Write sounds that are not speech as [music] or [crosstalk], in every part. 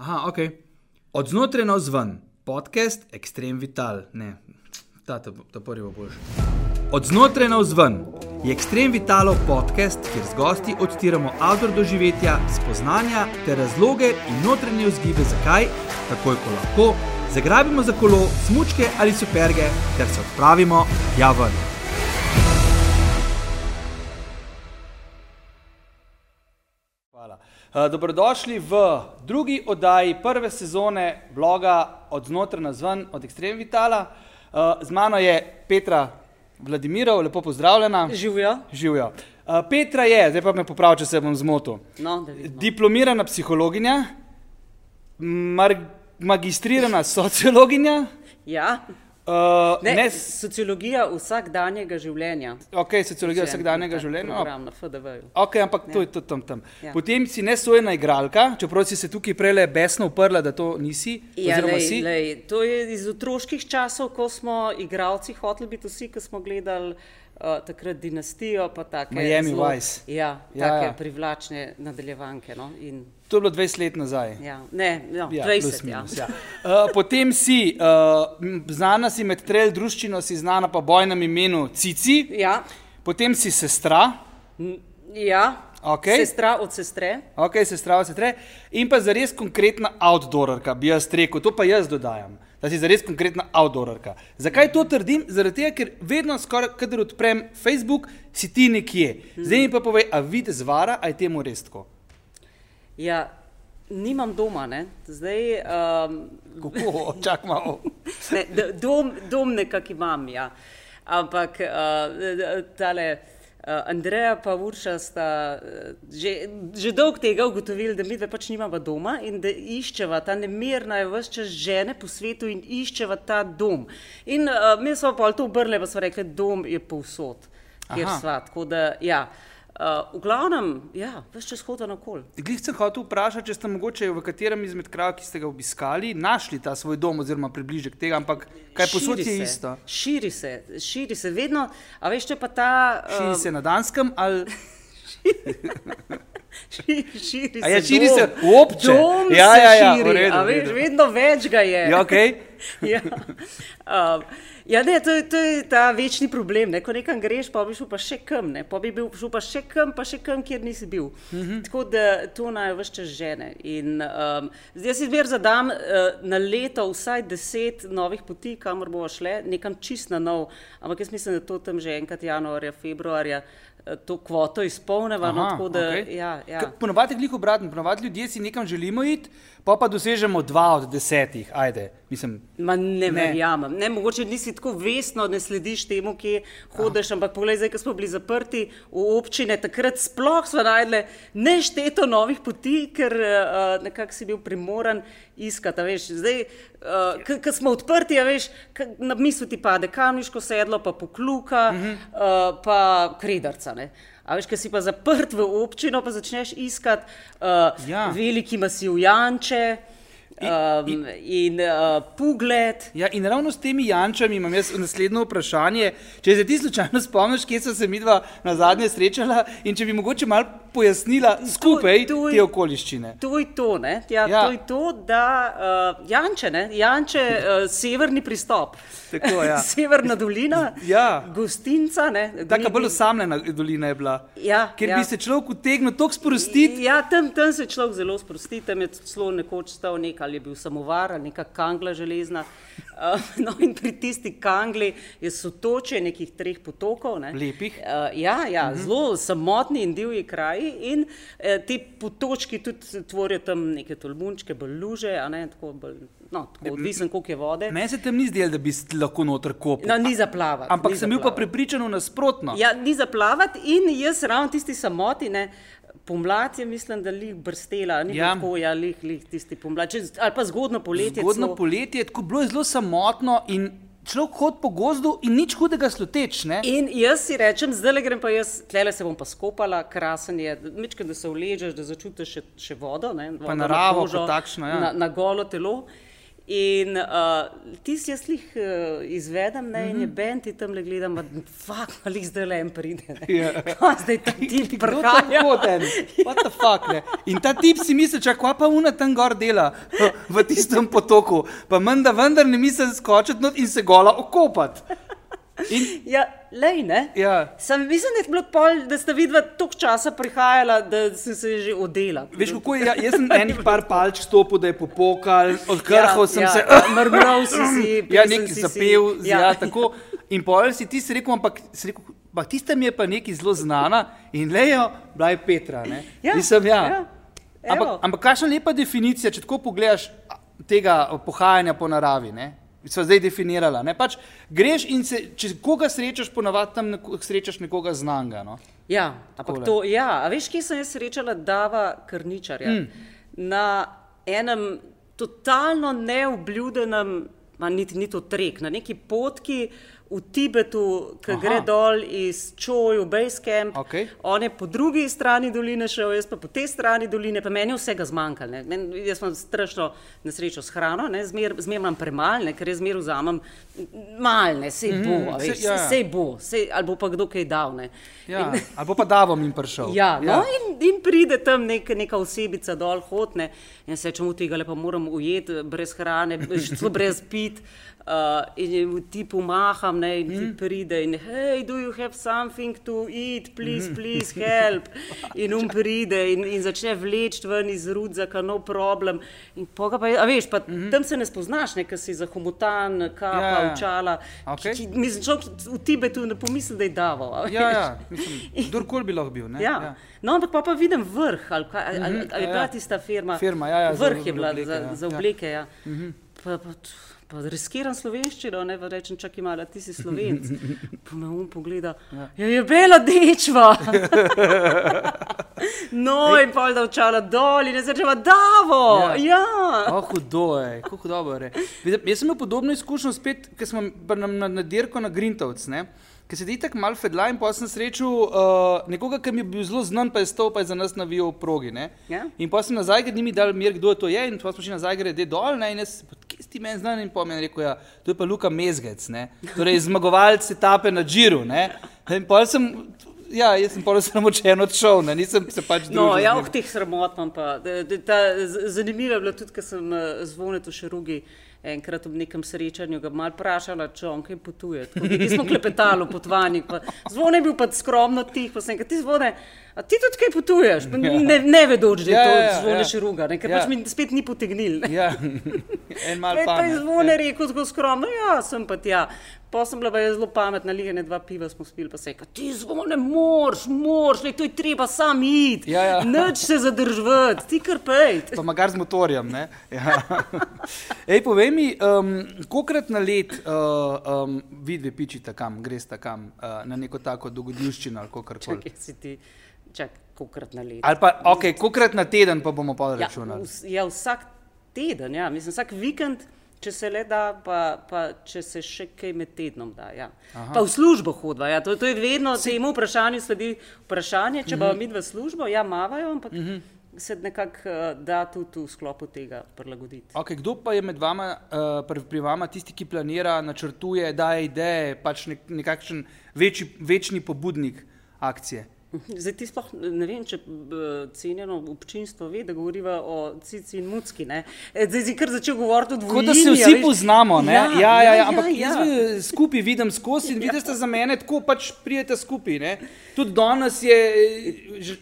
Aha, ok. Od znotraj na vzven, podcast Extreme Vital. Ne, ta, ta, ta prvi bo boljši. Od znotraj na vzven je Extreme Vitalov podcast, kjer z gosti odtiramo avtor doživetja, spoznanja ter razloge in notranje vzgibe, zakaj, takoj ko lahko, zagrabimo za kolo, smučke ali superge ter se odpravimo tja dobrodošli v drugi oddaji prve sezone bloga Od znotraj na zven, od Extreme Vitala. Uh, z mano je Petra Vladimirov, lepo pozdravljena. Živijo. Živijo. Uh, Petra je, zdaj pa me popravi, če se bom zmotil. No. Diplomirana psihologinja, mar, magistrirana sociologinja. Ja. Uh, Ne, ne, sociologija vsakdanjega življenja. ok, sociologija Še en vsakdanjega tak življenja. Program na FDV-ju. Ok, ampak to Ja. je tudi tam. tam. Ja. Potem si nesojena igralka, čeprav si se tukaj prej besno uprla, da to nisi. Ja, lej, si. lej, to je iz otroških časov, ko smo igralci hoteli biti vsi, ki smo gledali uh, takrat dinastijo, pa take Miami zelo, Vice. Ja, Ja, take ja. privlačne nadaljevanke. No? In, To je bilo 20 let nazaj. ja, ne, no, Ja, 20, plus ja. ja. Uh, potem si uh, znana si med trel druščino, si znana pa bojnem imenu Cici, Ja, potem si sestra, ja. Okej. sestra od sestre. ok, sestra sestre, in pa zares konkretna outdoorerka, bi jaz rekel, to pa jaz dodajam. Da si zares konkretna outdoorerka. Zakaj to trdim? Zaradi tega, ker vedno, skoraj, kadar odprem Facebook, si ti nekje. Zdaj mi pa povej, a vidiš zvara, a je temu res tako? Ja, nimam doma, ne. Zdaj, um, [laughs] Kako, čak malo. Ne, dom, dom nekako imam, ja. Ampak uh, tale Andreja pa Urša sta uh, že, že dolgo tega ugotovili, da mi dve pač nimamo doma in da iščeva ta nemirna je vse čas žene po svetu in iščeva ta dom. In uh, mi smo pa to obrli, pa smo rekli, dom je povsod, kjer sva. Tako da, ja. Uh, v glavnem, ja, vse čas hoda na kol. Glih sem hotel vprašati, če ste mogoče v katerem izmed krajev, ki ste ga obiskali, našli ta svoj dom oziroma približek tega, ampak kaj posod je se, isto. Širi se, širi se, vedno, a veš, če pa ta. Širi se na Danskem ali [laughs] Širi, širi A ja, se širi dom. se obče. Dom Ja, se ja, ja, v širi, redu, a veš, vedno več ga je. ja, okay? [laughs] ja. Um, ja, ne, to, to je ta večni problem. Ne? Ko nekam greš, pa bi šel pa še kam, ne? pa bi bil, šel pa še kam, pa še kam, kjer nisi bil. Mm. -hmm. Tako da to naj vse čas žene. In, um, zdaj si zmer zadam uh, na leto vsaj deset novih poti, kamor bomo šle, nekam čist na nov. Ampak jaz mislim, da to tam že enkrat januarja, februarja. Eh, To kvoto izpolneva, no, Aha, tako da okej. ja, ja. Ponovadi je glih obratno, ponovadi ljudje si nekam želimo iti, pa pa dosežemo dva od desetih, ajde, mislim. Ma ne, Ne. verjamem. Ne, mogoče nisi tako vestno, ne slediš temu, kje hodiš, ampak poglej, zdaj, ko smo bili zaprti v občine, takrat sploh smo najdli nešteto novih poti, ker uh, nekako si bil primoran iskati. Veš, zdaj, uh, ko smo odprti, a veš, k- na misli ti pade kamniško sedlo, pa pokluka, uh -huh. uh, pa kredarca. Ne. A veš, ko si pa zaprt v občino, pa začneš iskati uh, Ja. ja. veliki masiv Janče. Um, in uh, pogled. Ja, in ravno s temi jančami imam jaz naslednjo vprašanje. Če se ti slučajno spomniš, kje so se mi dva na zadnje srečala in če bi mogoče malo pojasnila skupaj to je- te okoliščine. To je to, ne? Ja, Ja. To je to, da uh, Janče, ne? Janče, uh, severni pristop. Tako, ja. [laughs] Severna dolina, [laughs] Ja. gostinca. Ne? Taka bolj osamljena dolina je bila. Ja, Ker ja. bi se človek utegnil toliko sprostiti. Ja, tam, tam se človek zelo sprosti, tam je celo nekoč stal nek ali je bil samovar ali neka kangla železna. [laughs] No in pri tisti kangli je sotoče nekih treh potokov. Ne? Lepih. Uh, ja, ja -huh. zelo samotni in divji kraji in uh, ti potočki tudi tvorijo tam neke tolmunčke, bolj luže, a ne tako bolj, no, tako odvisen, koliko je vode. Meni se tam ni zdelo, da bi lahko noter kopal. No, ni zaplavati. Ampak ni sem bil pa prepričan nasprotno. Ja, ni zaplavati in jaz ravno tisti samoti, ne, pomlad je mislim, da lih brstela, ni Ja. tako, ja, lih, lih tisti pomlad, Če, ali pa zgodno poletje. Zgodno celo. poletje je tako bilo je zelo samotno in človek hod po gozdu in nič hudega sluteč. Ne? In jaz si rečem, zdaj le grem pa jaz, tlele se bom pa skopala, krasen je, mečkaj, da se vležeš, da začutiš še, še vodo, ne, vodo na naravo kožo, kot takšno, ja. na, na golo telo. In uh, ti si jaz jih uh, izvedem, ne, mm -hmm. in je Mhm. bend ti tam le gledam, da fuk, ali zdaj le en pride. ne. Ja. [laughs] Kaj zdaj Kdo to prihaja? fuck? In ta tip si misli, čak, kva pa una tam gor dela v, [laughs] v tistem potoku, pa menda vendar ne misli skočiti not in se gola okopati. In, Ja, lej, ne. ja, Sam mislim, da je bilo pol, da sta vidva toliko časa prihajala, da sem se že odela. veš kako je, ja, jaz sem enih par palč stopil, da je popokal, odkrhal sem se. Ja, mrmral si si. Ja, nek si si. zapel, ja. ja, tako. In pol si ti si rekel, ampak si rekel, pa tista mi je pa nekaj zelo znana in lejo, bila je Petra. Ne? Ja, Mislim, ja. ja. Ampak, Evo. ampak kakšna lepa definicija, če tako pogledaš tega pohajanja po naravi. Ne? Sva zdaj definirala. Ne? Pač greš in se, če koga srečaš, ponavadi tam neko, srečaš nekoga znanga. No? Ja, ampak to, ja, a veš, kje sem jaz srečala Dava Krničarja? Mm. Na enem totalno neobljudenem, ma niti ni to trek, na neki potki v Tibetu, ki Aha. gre dol iz Čoju, Basecamp. Okej. On je po drugi strani doline šel, jaz pa po tej strani doline, pa meni vsega zmanjkalo. Jaz imam strašno nesrečo s hrano, ne, zmer, zmer imam premalo, ne, ker jaz zmer vzamem malne, sej bo, mm, saj- veš, ja. sej, bo, sej, ali bo pa kdo kaj dal. Ne. Ja. Ali bo pa Davom jim prišel. Ja, no, in, in pride tam nek, neka osebica dol, hodne in se čemu tega le pa moram ujeti brez hrane, [laughs] brez pit. Uh, in je ti pomaham, ne, in ti pride in hej, do you have something to eat, please, please help. In um pride in, in začne vleči ven iz rudzaka, no problem. In pa, je- a veš, pa tam se ne spoznaš, ne, ker si zahomotan, kapa, Ja, ja, ja. očala. Okej. Ki- Mislim, človek v Tibetu ne pomisli, da je daval. a Ja, ja, mislim, [laughs] kdorkoli bi lahko bil. Ne? Ja. No, ampak pa, pa vidim vrh, ali, kaj, ali, ali, ali ja, je bila ja. tista firma. Firma, ja, ja, za- vrh je za bila obleke, za, ja. za Ja. obleke. Ja. Pa, pa, pa riskiram slovenščino, ne pa rečem, čak ima, ti si slovenc. [laughs] Pa me um pogleda, ja. je bela dečva. [laughs] no, in pol da očala dol in je začela davo. Ja. Ja. ja. Oh, hudo je, kako dobro je. Jaz sem imel podobno izkušnjo spet, ker smo pa na, na, na dirko na Grintovc, ki se ti tako mal fedla in pa sem srečal uh, nekoga, ki mi je bil zelo znan, pa je stal pa je za nas navijal v progi. Ne? Ja. In pa sem nazaj, ker ni mi dal mir, kdo to je, in pa smo šli nazaj, grede dol, ne? in jaz, "Pa kje si ti meni znan, in pa mi je rekel, ja, to je pa Luka Mezgec, ne? torej zmagovalec etape na Džiru. ne. In pol sem, ja, jaz sem pol samo učen odšel, ne? nisem se pač No, družil z ja, v teh sramot imam pa. Ta, zanimivo je bilo tudi, ker sem eh, zvonil v Šerugi. Enkrat ob nekem srečanju ga mal vprašala, če on kaj potuje. Nekaj smo klepetali o potovanjih. pa Zvon je bil pa skromno tih, pa sem rekel, ti zvone, a ti tudi kaj potuješ? Pa Ne, ne vedoč, da je Ja, to ja, ja, zvone ja. Šeruga, ne, ker Ja. pač mi spet ni potegnil. Ja, [laughs] en mal Pa je pa pamet. zvone rekel tako skromno, ja, sem pa tja. Pa sem bila zelo pametna, ligane dva piva smo spili, pa se je rekel, ti zvone moraš, moraš, le to je treba sam iti, Ja, ja. nič se zadržati, ti kar pejt. Pa magar z motorjem. ne. Ja. Ej, povej mi, um, kolikrat na let uh, um, vidve pičite kam, greste kam uh, na neko tako dogodivščino ali kakorkoli. Čakaj, si ti, čak, kokrat na leto. Ali pa, ok, kolikrat na teden pa bomo pa Ja, računali. vs- ja, vsak teden, ja, mislim, vsak vikend, če se le da, pa, pa če se še kaj med tednom da. Ja. Pa v službo hodva, ja, to, to je vedno, temu vprašanju sledi vprašanje, če bomo mi v službo, ja, mavajo, ampak se nekako uh, da tudi v sklopu tega prilagoditi. Okay, kdo pa je med vama, uh, pri, pri vama tisti, ki planira, načrtuje, daje ideje, pač nek, nekakšen večji, večni pobudnik akcije? Zdaj ti sploh ne vem, če eh, cenjeno občinstvo ve, da govoriva o cici in mucki. ne. Eh, Zdaj si kar začel govoriti o Kot dvojini. da se vsi veš. poznamo, ne? Ja, ja, ja, ja, ampak ja. jaz skupaj vidim skozi in vidite za mene, tako pač prijete skupaj. Ne? Tudi danes je,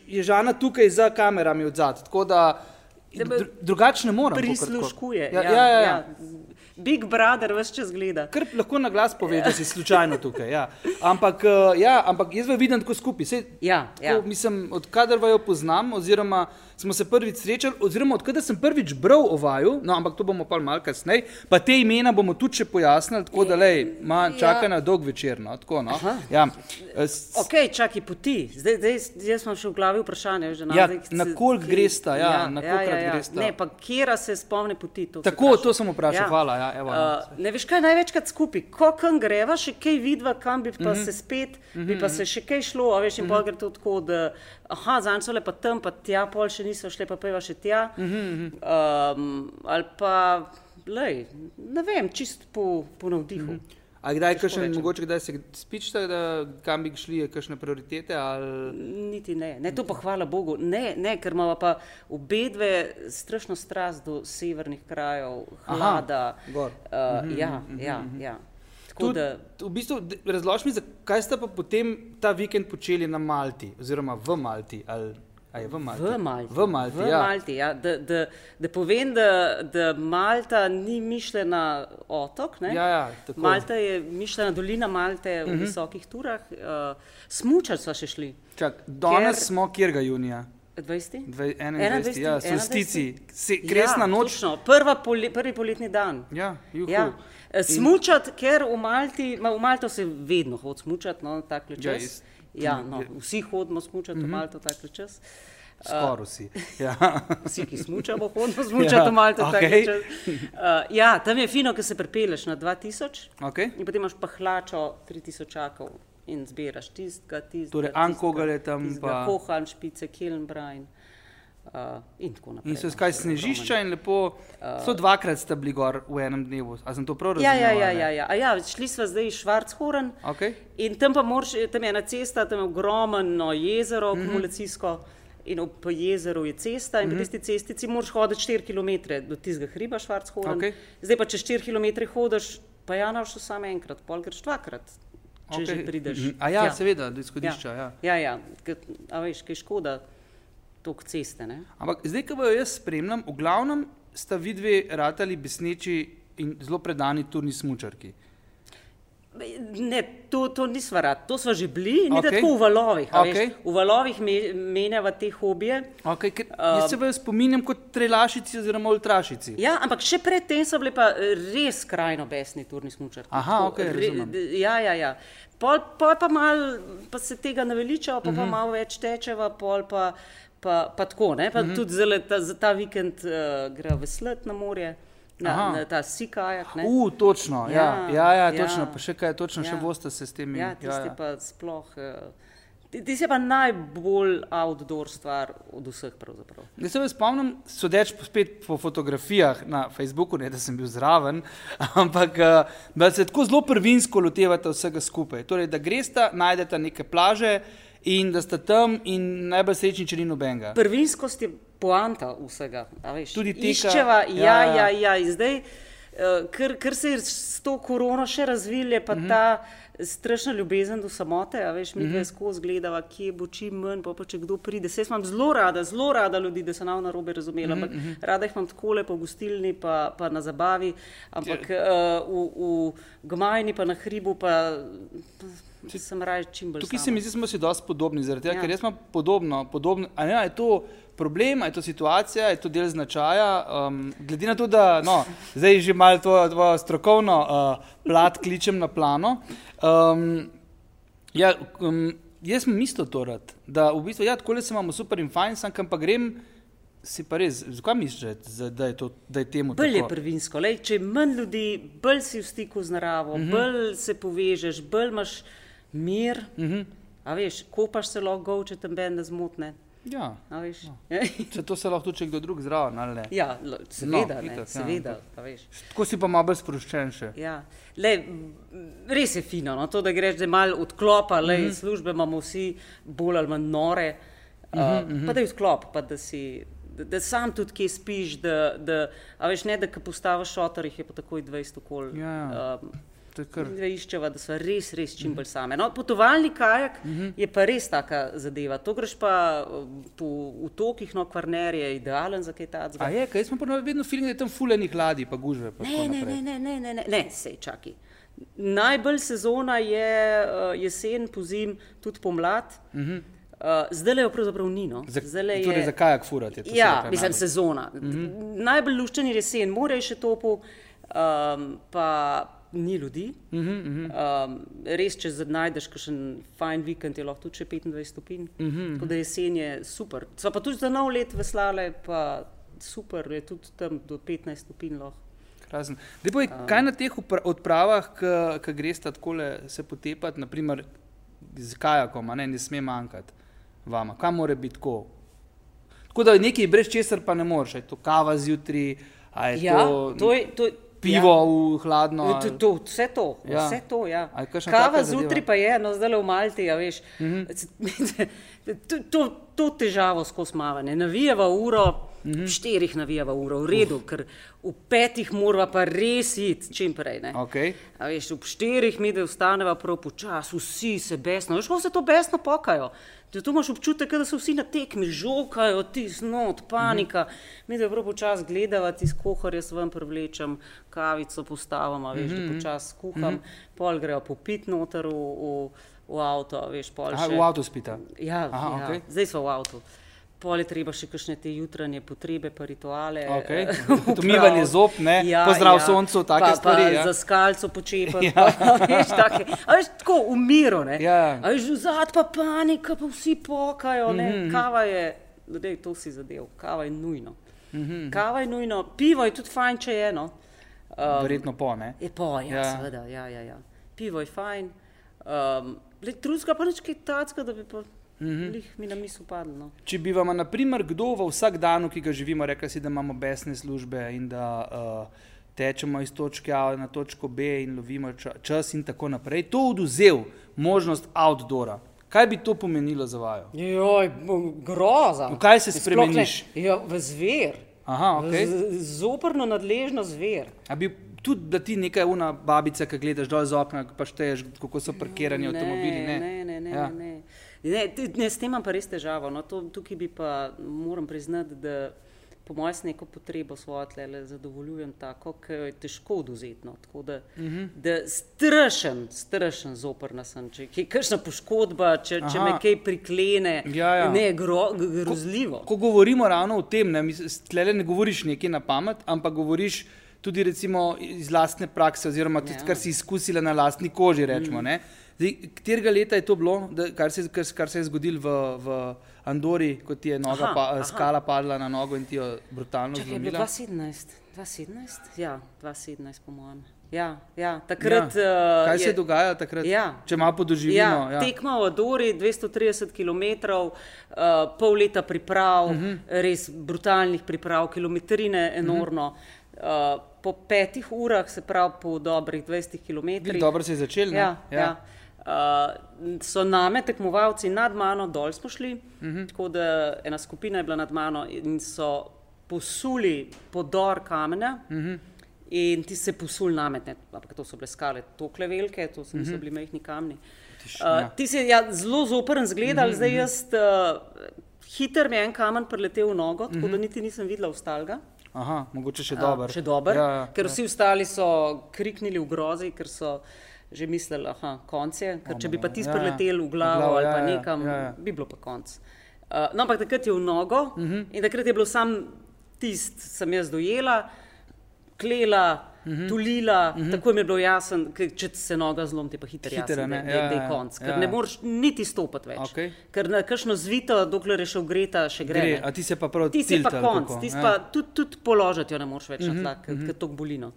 je Žana tukaj za kamerami od zadaj, tako da dru, drugače ne morem. kakor tako. prisluškuje. Ja, ja, ja, ja. Big Brother vse čas gleda. Kar lahko na glas pove, da si slučajno tukaj. Ja. Ampak, eh, ja, ampak jaz vidim tako skupaj. Sej, Ja, ja. tako, mislim, odkadar vaju poznam, oziroma smo se prvič srečali, oziroma odkadar sem prvič bral o vaju, no, ampak to bomo pa malo kasneje, pa te imena bomo tudi še pojasnili, tako da lej, ma, čaka Ja. na dolg večer. No, tako, no. Aha. ja. S- Ok, čakaj, poti. Zdaj, zdaj, jaz sem še v glavi vprašanje. Že, Ja, zdaj, na koliko ki- gresta, ja, na kolikokrat gresta? Ne, pa kjera se spomne poti. To Tako, to sem vprašal, hvala, ja, evo, no. Uh, ne veš, kaj največkrat skupaj. Ko kam greva, še kaj vidva, kam bi Mhm. pa se spet, bi pa se še kaj šlo, a veš, in pol gre to tako, da, aha, zanj so le pa tam, pa tja, pol še niso šle, pa peva še tja. Mhm, Um, ali pa, lej, ne vem, čist po, po navdihu. Mm -hmm. A kdaj, kakšen, mogoče kdaj se spičite, da kam bi šli, je kakšne prioritete? Ali... Niti ne. ne, to pa hvala Bogu. Ne, ne ker imamo pa obe dve strašno strast do severnih krajev, hlada. gor. Uh, ja, ja, ja. Tako Tud, da, v bistvu, razloži mi, zakaj ste pa potem ta vikend počeli na Malti, oziroma v Malti. Ali, a je v Malti? V Malti. V Malti, v ja. Malti ja. Da, da, da povem, da, da Malta ni mišljena otok. Ne? Ja, ja, tako. Malta je mišljena dolina Malte v uh -huh. visokih turah. Uh, smučati smo še šli. Čak, danes Ker- smo, kjer ga junija? 20? Dve- 21. 21, Ja, solstici, Se- Ja, kresna noč. Točno, prva poli, prvi poletni dan. Ja, juhu. Ja. Smučati, ker v Malti, ma, v Malto se vedno hodi smučati, no, tako Ja, čas. iz- Ja, no, vsi hodimo smučati v Malto, tako čas. Skoraj vsi. Ja. Vsi, ki smučamo, [laughs] hodimo smučati v Malto, okej. čas. Uh, ja, tam je fino, ker se prepeleš na 2000 Okay. in potem imaš pa hlačo 3000 in zbiraš tistega, tistega. Torej, Ankogel je tam pa- Kohan, špice, Kilnbrain. Uh, in tako naprej. In so no, skaj je snežišča in lepo, so dvakrat ste bili gor v enem dnevu. A sem to prav Ja, razumel? ja, ali ja, ja, ja. A ja, šli smo zdaj iz Švarchoren Okay. in tam pa moraš, tam je ena cesta, tam je ogromno jezero, Mhm. akumulacijsko. In ob po jezeru je cesta, in po tisti cestici moraš hoditi 4 km do tistega hriba Švarchoren. Okej. Zdaj pa če 4 km hodiš, pa ja, naš samo enkrat, pol greš dvakrat, če Okej. že prideš. Mhm. A ja, seveda, do izhodišča. Ja. Ja, ja, ja. a veš, kaj škoda tok ceste, ne? Ampak zdaj, ko jo jaz spremljam, v glavnem sta vidve ratali besneči in zelo predani turni smučarki. Ne, to, to nismo rad, to smo že bili, ni okay. Tako v valovih. a veš. V valovih me, menjava te hobije. Okay, ker, um, jaz se vam spominjam kot trelašici oziroma ultrašici. Ja, ampak še predtem so bili pa eh, res skrajno besni turni smučarki. Aha, Tako, re- razumem. d- Ja, ja, ja. Pol, pol pa mal, pa se tega naveličava, pa, Mhm. pa malo več tečeva, pol pa, pa, pa tako. Ne? Pa Mhm. tudi zale, ta, za ta vikend uh, gre veslet na morje, na, Aha. na ta sikajak. ne. U, točno, ja, Ja, ja, ja, ja. točno, pa še kaj, točno, še Ja. boste se s temi. Ja, tisti ja, ja. pa sploh. Uh, ti, ti je pa najbolj outdoor stvar od vseh. Jaz se spomnim, sodeč spet po fotografijah na Facebooku, ne da sem bil zraven, [laughs] ampak eh, da se tako zelo prvinsko lotevate vsega skupaj. Torej, da greste, najdete neke plaže in da ste tam in najbolj srečni, če ni nobenega. Prvinskost je poanta vsega. Tudi teka- Iščeva, ja, ja, ja. ja, ja. in zdaj, uh, ker, ker se je s to korono še razvil, je pa Mhm. mm -hmm. ta strašna ljubezen do samote. a Veš, mi mm -hmm. skozi gledava, kje bo čim manj, pa, pa če kdo pride. Jaz imam zelo rada, zelo rada ljudi, da se nam na robe razumela, Mhm, ampak mm -hmm. rada jih imam takole po gostilni, pa, pa na zabavi, ampak uh, v, v Gmajni, pa na hribu, pa, pa sem raje čim bolj. Tukaj se sama. mi zdi, da smo si dosti podobni, zaradi tega, Ja. ker jaz imam podobno, podobno a ne, je to problem, a je to situacija, je to del značaja. Um, glede na to, da no, zdaj že malo to, to strokovno uh, plat kličem na plano. Um, ja, um, jaz sem isto to rad, da v bistvu, ja, tako se imamo super in fajn, sem kam pa grem, si pa res, zakaj misliš, da- je, to, da je temu Bolj je tako? prvinsko. Lej, če je manj ljudi, bolj si v stiku z naravo, uh Mhm. -huh. bolj se povežeš, bolj imaš mir. Uh Mhm. -huh. A veš, kopaš se lahko, če te ben ne zmotne. Ja, A veš? če to se lahko tudi kdo drug zraven, ali ne. ja, lo- seveda, No, no, itak, ja, seveda. a veš. Tako si pa malo bolj sproščen še. Ja. Le, res je fino, no? to, da greš malo odklopa, le, mm -hmm. službe imamo vsi bolj ali manj nore, uh, mm -hmm. pa da je odklop, pa da si. Da, da sam tudi kje spiš, da, da veš, ne da ko postaviš šotor, jih je pa takoj 20 okoli. Ja. Um, kar. Da iščeva, da so res, res čim bolj same. No, potovalni kajak uh -huh. je pa res taka zadeva. To greš pa um, po utokih, no, kvarner je idealen za kaj A takega. je, kaj smo pa vedno filmi, da je tam fulenih ladij, pa gužve. Pa Ne, ne, ne, ne, ne, ne, ne, ne, sej čaki. Najbolj sezona je uh, jesen, pozim, tudi pomlad. Uh -huh. uh, zdaj le jo pravzaprav ni. No. Za, Zdajle je- torej, za kajak furati je to. Ja, mislim, najbolj. sezona. Mm -hmm. Najbolj luščen je jesen, more je še topo, um, pa ni ljudi. Mm -hmm. um, res, če zdaj najdeš kakšen fajn vikend, je lahko tudi še 25 stopinj. Mm -hmm. Tako da jesen je super. So pa tudi za nov let veslale, pa super, je tudi tam do 15 stopinj lahko. Krasen. Dej Boj, kaj na teh odpravah, ki greš tako se potepati, naprimer z kajakom, ne, ne sme manjkati vama, kam mora biti tako? Tako da nekaj brez česar pa ne moreš, je to kava zjutraj, je Ja, to, to je. To, pivo ja. v hladno? To, ali- to, vse to, Ja. vse to. Ja. Kava zjutraj pa je, no zdaj le v Malti, ja, veš. Mm. -hmm. [laughs] to, to, to težavo skozi mavanje. Navijeva uro, mm Mhm. -hmm. štirih navijeva uro, v redu, ker v petih morava pa res iti čim prej. Ne. Okay. A veš, ob štirih mi, da vstaneva prav počasi, vsi se besno, veš, kako se to besno pokajo. Ti tu imaš občutek, da so vsi na tekmi, žokajo, ti znot, panika. Mm -hmm. Mi da prav počasi gledava, ti skohar jaz ven privlečem, kavico postavim, veš, mm -hmm. da počasi kuham, mm -hmm. pol grejo popit noter v, v, v avto, veš, pol Aha, še. v avtu spita. Ja, Aha, ja. okej. zdaj smo v avtu. Pol je treba še kakšne te jutranje potrebe, pa rituale. Okej. eh, [laughs] [laughs] Umivanje zob, ne, pozdrav soncu, take pa, stvari, Pa ja. Za skalco počepati, [laughs] ja. pa, veš, take. A veš, tako v miru. ne. Ja. A veš, vzad pa panika, pa vsi pokajo. Ne. Mm -hmm. Kava je, da je to si zadev, kava je nujno. Mm -hmm. Kava je nujno, pivo je tudi fajn, če je eno. Um, Verjetno po, ne? Je po, ja, Ja. ja. seveda, ja, ja, ja. Pivo je fajn. Um, Trudska pa nič kaj tacka, da bi pa Mhm. -hmm. mi na misel padlo. No. Če bi vam, na primer, kdo v vsak dan, ki ga živimo, rekel si, da imamo besne službe in da uh, tečemo iz točke A na točko B in lovimo ča, čas in tako naprej, to oduzel možnost outdoora. Kaj bi to pomenilo za vaju? Joj, groza. V kaj se spremeniš? Ne, ja, v zver. Aha, ok. Zoprno nadležno zver. A bi tudi, da ti nekaj una babica, ki gledaš dol z okna, pa šteješ, kako so parkirani avtomobili. Ne, ne, ne. ne, Ja. ne. Ne, ne, s tem imam pa res težavo. No, to, tukaj bi pa moram priznati, da po mojem s neko potrebo svojo tlele zadovoljujem tako, ki jo je težko oduzeti. No. Tako da, uh Mhm. -huh. da strašen, strašen zoprna sem. Če je kakšna poškodba, če, če Aha. me kaj priklene, Ja, ja. ne, gro, grozljivo. Ko govorimo ravno o tem, ne, tlele ne govoriš nekaj na pamet, ampak govoriš tudi recimo iz lastne prakse, oziroma tudi, Ja. kar si izkusila na lastni koži. Rečemo, mm. Zdaj, katerega leta je to bilo, da, kar, se, kar, kar se je zgodilo v, v Andori, ko ti je noga Aha, pa, aha. skala padla na nogo in ti jo brutalno Čakaj, je zlomila? 2017, 2017? Ja, 2017 po mojem. Ja, ja, takrat. Ja. eh, Kaj se je dogajalo takrat? Ja. Če malo podoživimo. Ja, Ja, Tekma v Adori, 230 km, uh, pol leta priprav, uh Mhm. -huh. res brutalnih priprav, kilometrine enormno. Uh -huh. uh, po petih urah, se pravi po dobrih 20 km. Dobro se je začel. ne? Ja, ja. Ja. Uh, so name tekmovalci nad mano, dol smo šli, uh Mhm. -huh. tako da ena skupina je bila nad mano in so posuli podor kamenja. Uh -huh. In ti se posul namet, ne, ampak to so bile skale, tokle velike, to so, niso bili majhni kamni. Uh, ja. ti si ja, zelo zoprn zgledal, zdaj jaz uh, hiter mi je en kamen preletel v nogo, tako da niti nisem videla ostalga. Aha, mogoče še A, dober. Še dober, Ja, ja, ker ja. vsi ostali so kriknili v grozi, ker so že mislili, da konc je. Ker če bi pa ti Ja, ja. spreletel v glavo, V glavo, ali ja, pa ja, nekam, ja, ja. bi bilo pa konc. Uh, no, ampak takrat je v nogo uh Mhm. -huh. in takrat je bilo sam tist, sem jaz dojela, klela. Mhm. -huh. Tulila, uh -huh. tako mi je bilo jasno, če se noga zlom, ti pa hitro jasno, da ja, je ja, konc. Ker ja. ne moreš niti stopiti več. Okej. Ker na kakšno zvito, dokler je še ugreta, še gre. Gre, ti se pa prav Ti si pa konc, kako? ti si Ja. pa tudi, tudi položati jo ne moreš več Mhm, na tla, ker to bolino.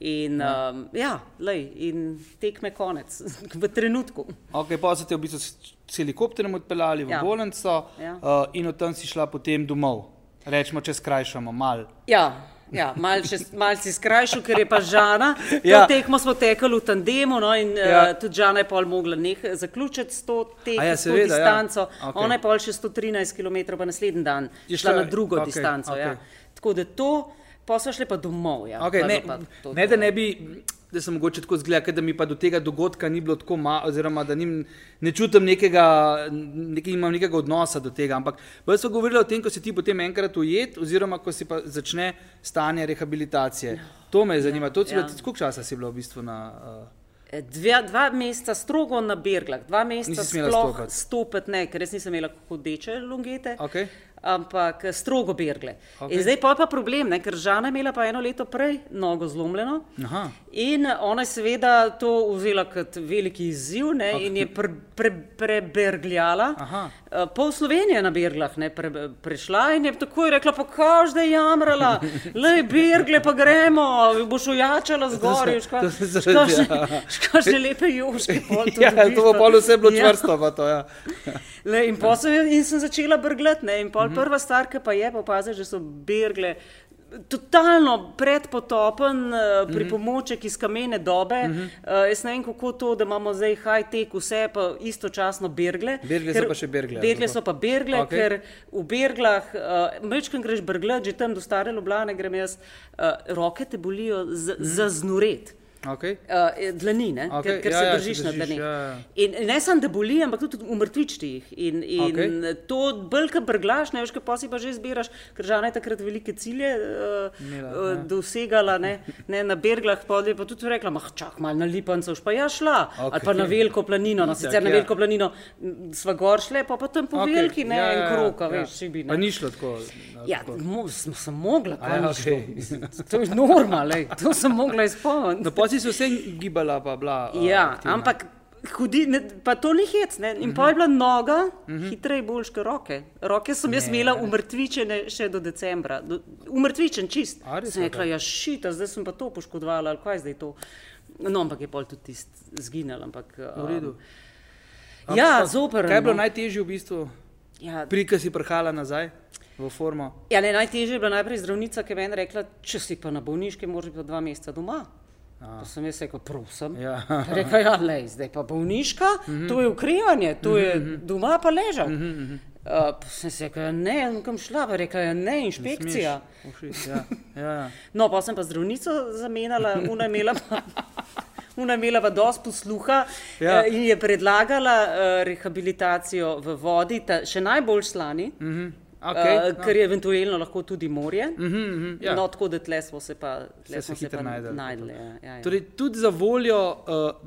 In ja, um, ja lej, in tekme konec, [laughs] v trenutku. Ok, pa so te v bistvu s helikopterjem odpeljali v ja. Bolnico Ja. uh, in od tam si šla potem domov. Rečemo, če skrajšamo mal. Ja, ja mal, še, mal si skrajšal, ker je pa Žana. To Ja. ja. tekmo smo tekali v tandemu no, in Ja. ja. uh, tudi Žana je pol mogla neh, zaključiti s to, tek, A ja, s to seveda, ja. distanco. Okej. Ona je pol še 113 km, pa naslednji dan Je šla šla- na drugo okay, distanco. Okay. okej. Ja. Tako da to, pa so šli pa domov. Ja. Okay, Pa ne, pa to ne, to. da ne bi, da sem mogoče tako zgleda, da mi pa do tega dogodka ni bilo tako malo, oziroma da nim, ne čutim nekega, nekaj, imam nekega odnosa do tega. Ampak bolj smo govorili o tem, ko si ti potem enkrat ujet, oziroma ko si pa začne stanje rehabilitacije. To me zanima. To si ja. bila, koliko časa si bila v bistvu na. Uh, Dva, dva meseca strogo na Berglah, dva meseca sploh stopiti, ne, ker res nisem imela hodeče longete, okay. Ampak eh, strogo Bergle. Okay. Zdaj pa je pa problem, ne, ker Žana je imela pa eno leto prej nogo zlomljeno Aha. in ona je seveda to vzela kot veliki izziv ne, okay. in je pre, pre, prebergljala. Aha. Eh, Pol Slovenije je na Berglah ne, pre, prešla in je takoj rekla, pa kaž da je jamrala, le Bergle pa gremo, boš ojačala zgoraj, škašne lepe joške. pol [laughs] Ja, dobiš to bo pol vse bilo Ja. čvrsto. To, ja. [laughs] Le, in, pol sem, in sem začela brgljati. ne, In pol prva stvar, ki pa je, pa opaziš, da so bergle Totalno predpotopen uh, pripomoček iz kamene dobe. Uh, jaz ne vem, kako to, da imamo zdaj high-tech, vse pa istočasno bergle. Bergle so pa še bergle, Bergle ali so pa bergle, okay. ker v berglah, uh, mečkam greš brglat, že tam do stare Ljubljane grem jaz, uh, roke te bolijo z, za znuret. Okay. Uh, dlani, ne? Okej, ker, ker ja, se ja, se držiš na držiš, dlaneh. ja, ja. In ne samo, da boli, ampak tudi umrtvič ti jih. In, in okay. to brlka brglaš, ne veš, kaj pa si pa že zbiraš, ker žena je takrat velike cilje uh, Imela, uh, ja. dosegala, ne, ne na berglah, pa je pa tudi rekla, mah čak, mal na lipancev, pa ja šla, okay. ali pa na veliko planino, no sicer Itak, na ja. veliko planino sva gor šle, pa pa tam po okay. veliki, ne, ja, en krok, a veš, si bi. Pa Ne. ni šlo tako. Ja, tako. mo, sem, mogla, ja, kaj okej. okay. To je normalno, to sem mogla izpolniti. Si se vse gibala, pa bila. a, Ja, aktivna. ampak hudi, ne, pa to ni hec. Ne? In pa je bila noga hitreje boljš kot roke. Roke sem jaz imela umrtvičene še do decembra. Do, umrtvičen čist. A, res, Sem rekla, ja šita, zdaj sem pa to poškodovala, ali kaj zdaj to. No, ampak je pol tudi tist zginil. Ampak, V redu. Um, ja, Ampak zoper. Kaj je bilo no. najtežje v bistvu, Ja, pri ki si prihala nazaj v formo? ja, ne, najtežje je bila najprej zdravnica, ki je meni rekla, če si pa na bolniški, moraš biti dva meseca doma. Pa sem jaz rekel, prosim. Ja. Reka, ja, lej, zdaj pa bolniška, mm -hmm. to je ukrivanje, to je doma pa ležal. Mm -hmm. uh, pa sem se rekel, ne, jaz kam šla, pa rekla, ja, ne, inšpekcija. Smeš. Ja, ja, ja. [laughs] No, pa sem pa zdravnico zamenjala, una je imela pa. [laughs] Una je imela pa dosti posluha Ja. ja. in je predlagala uh, rehabilitacijo v vodi, ta, še najbolj slani, mm -hmm. Okej, uh, no. ker je eventualno lahko tudi morje. Mm Mhm, mhm, ja. No, tako da tle smo se pa, tle se smo se hitro pa najdeli. najdli. Ja, ja, ja. Torej, tudi za voljo, uh,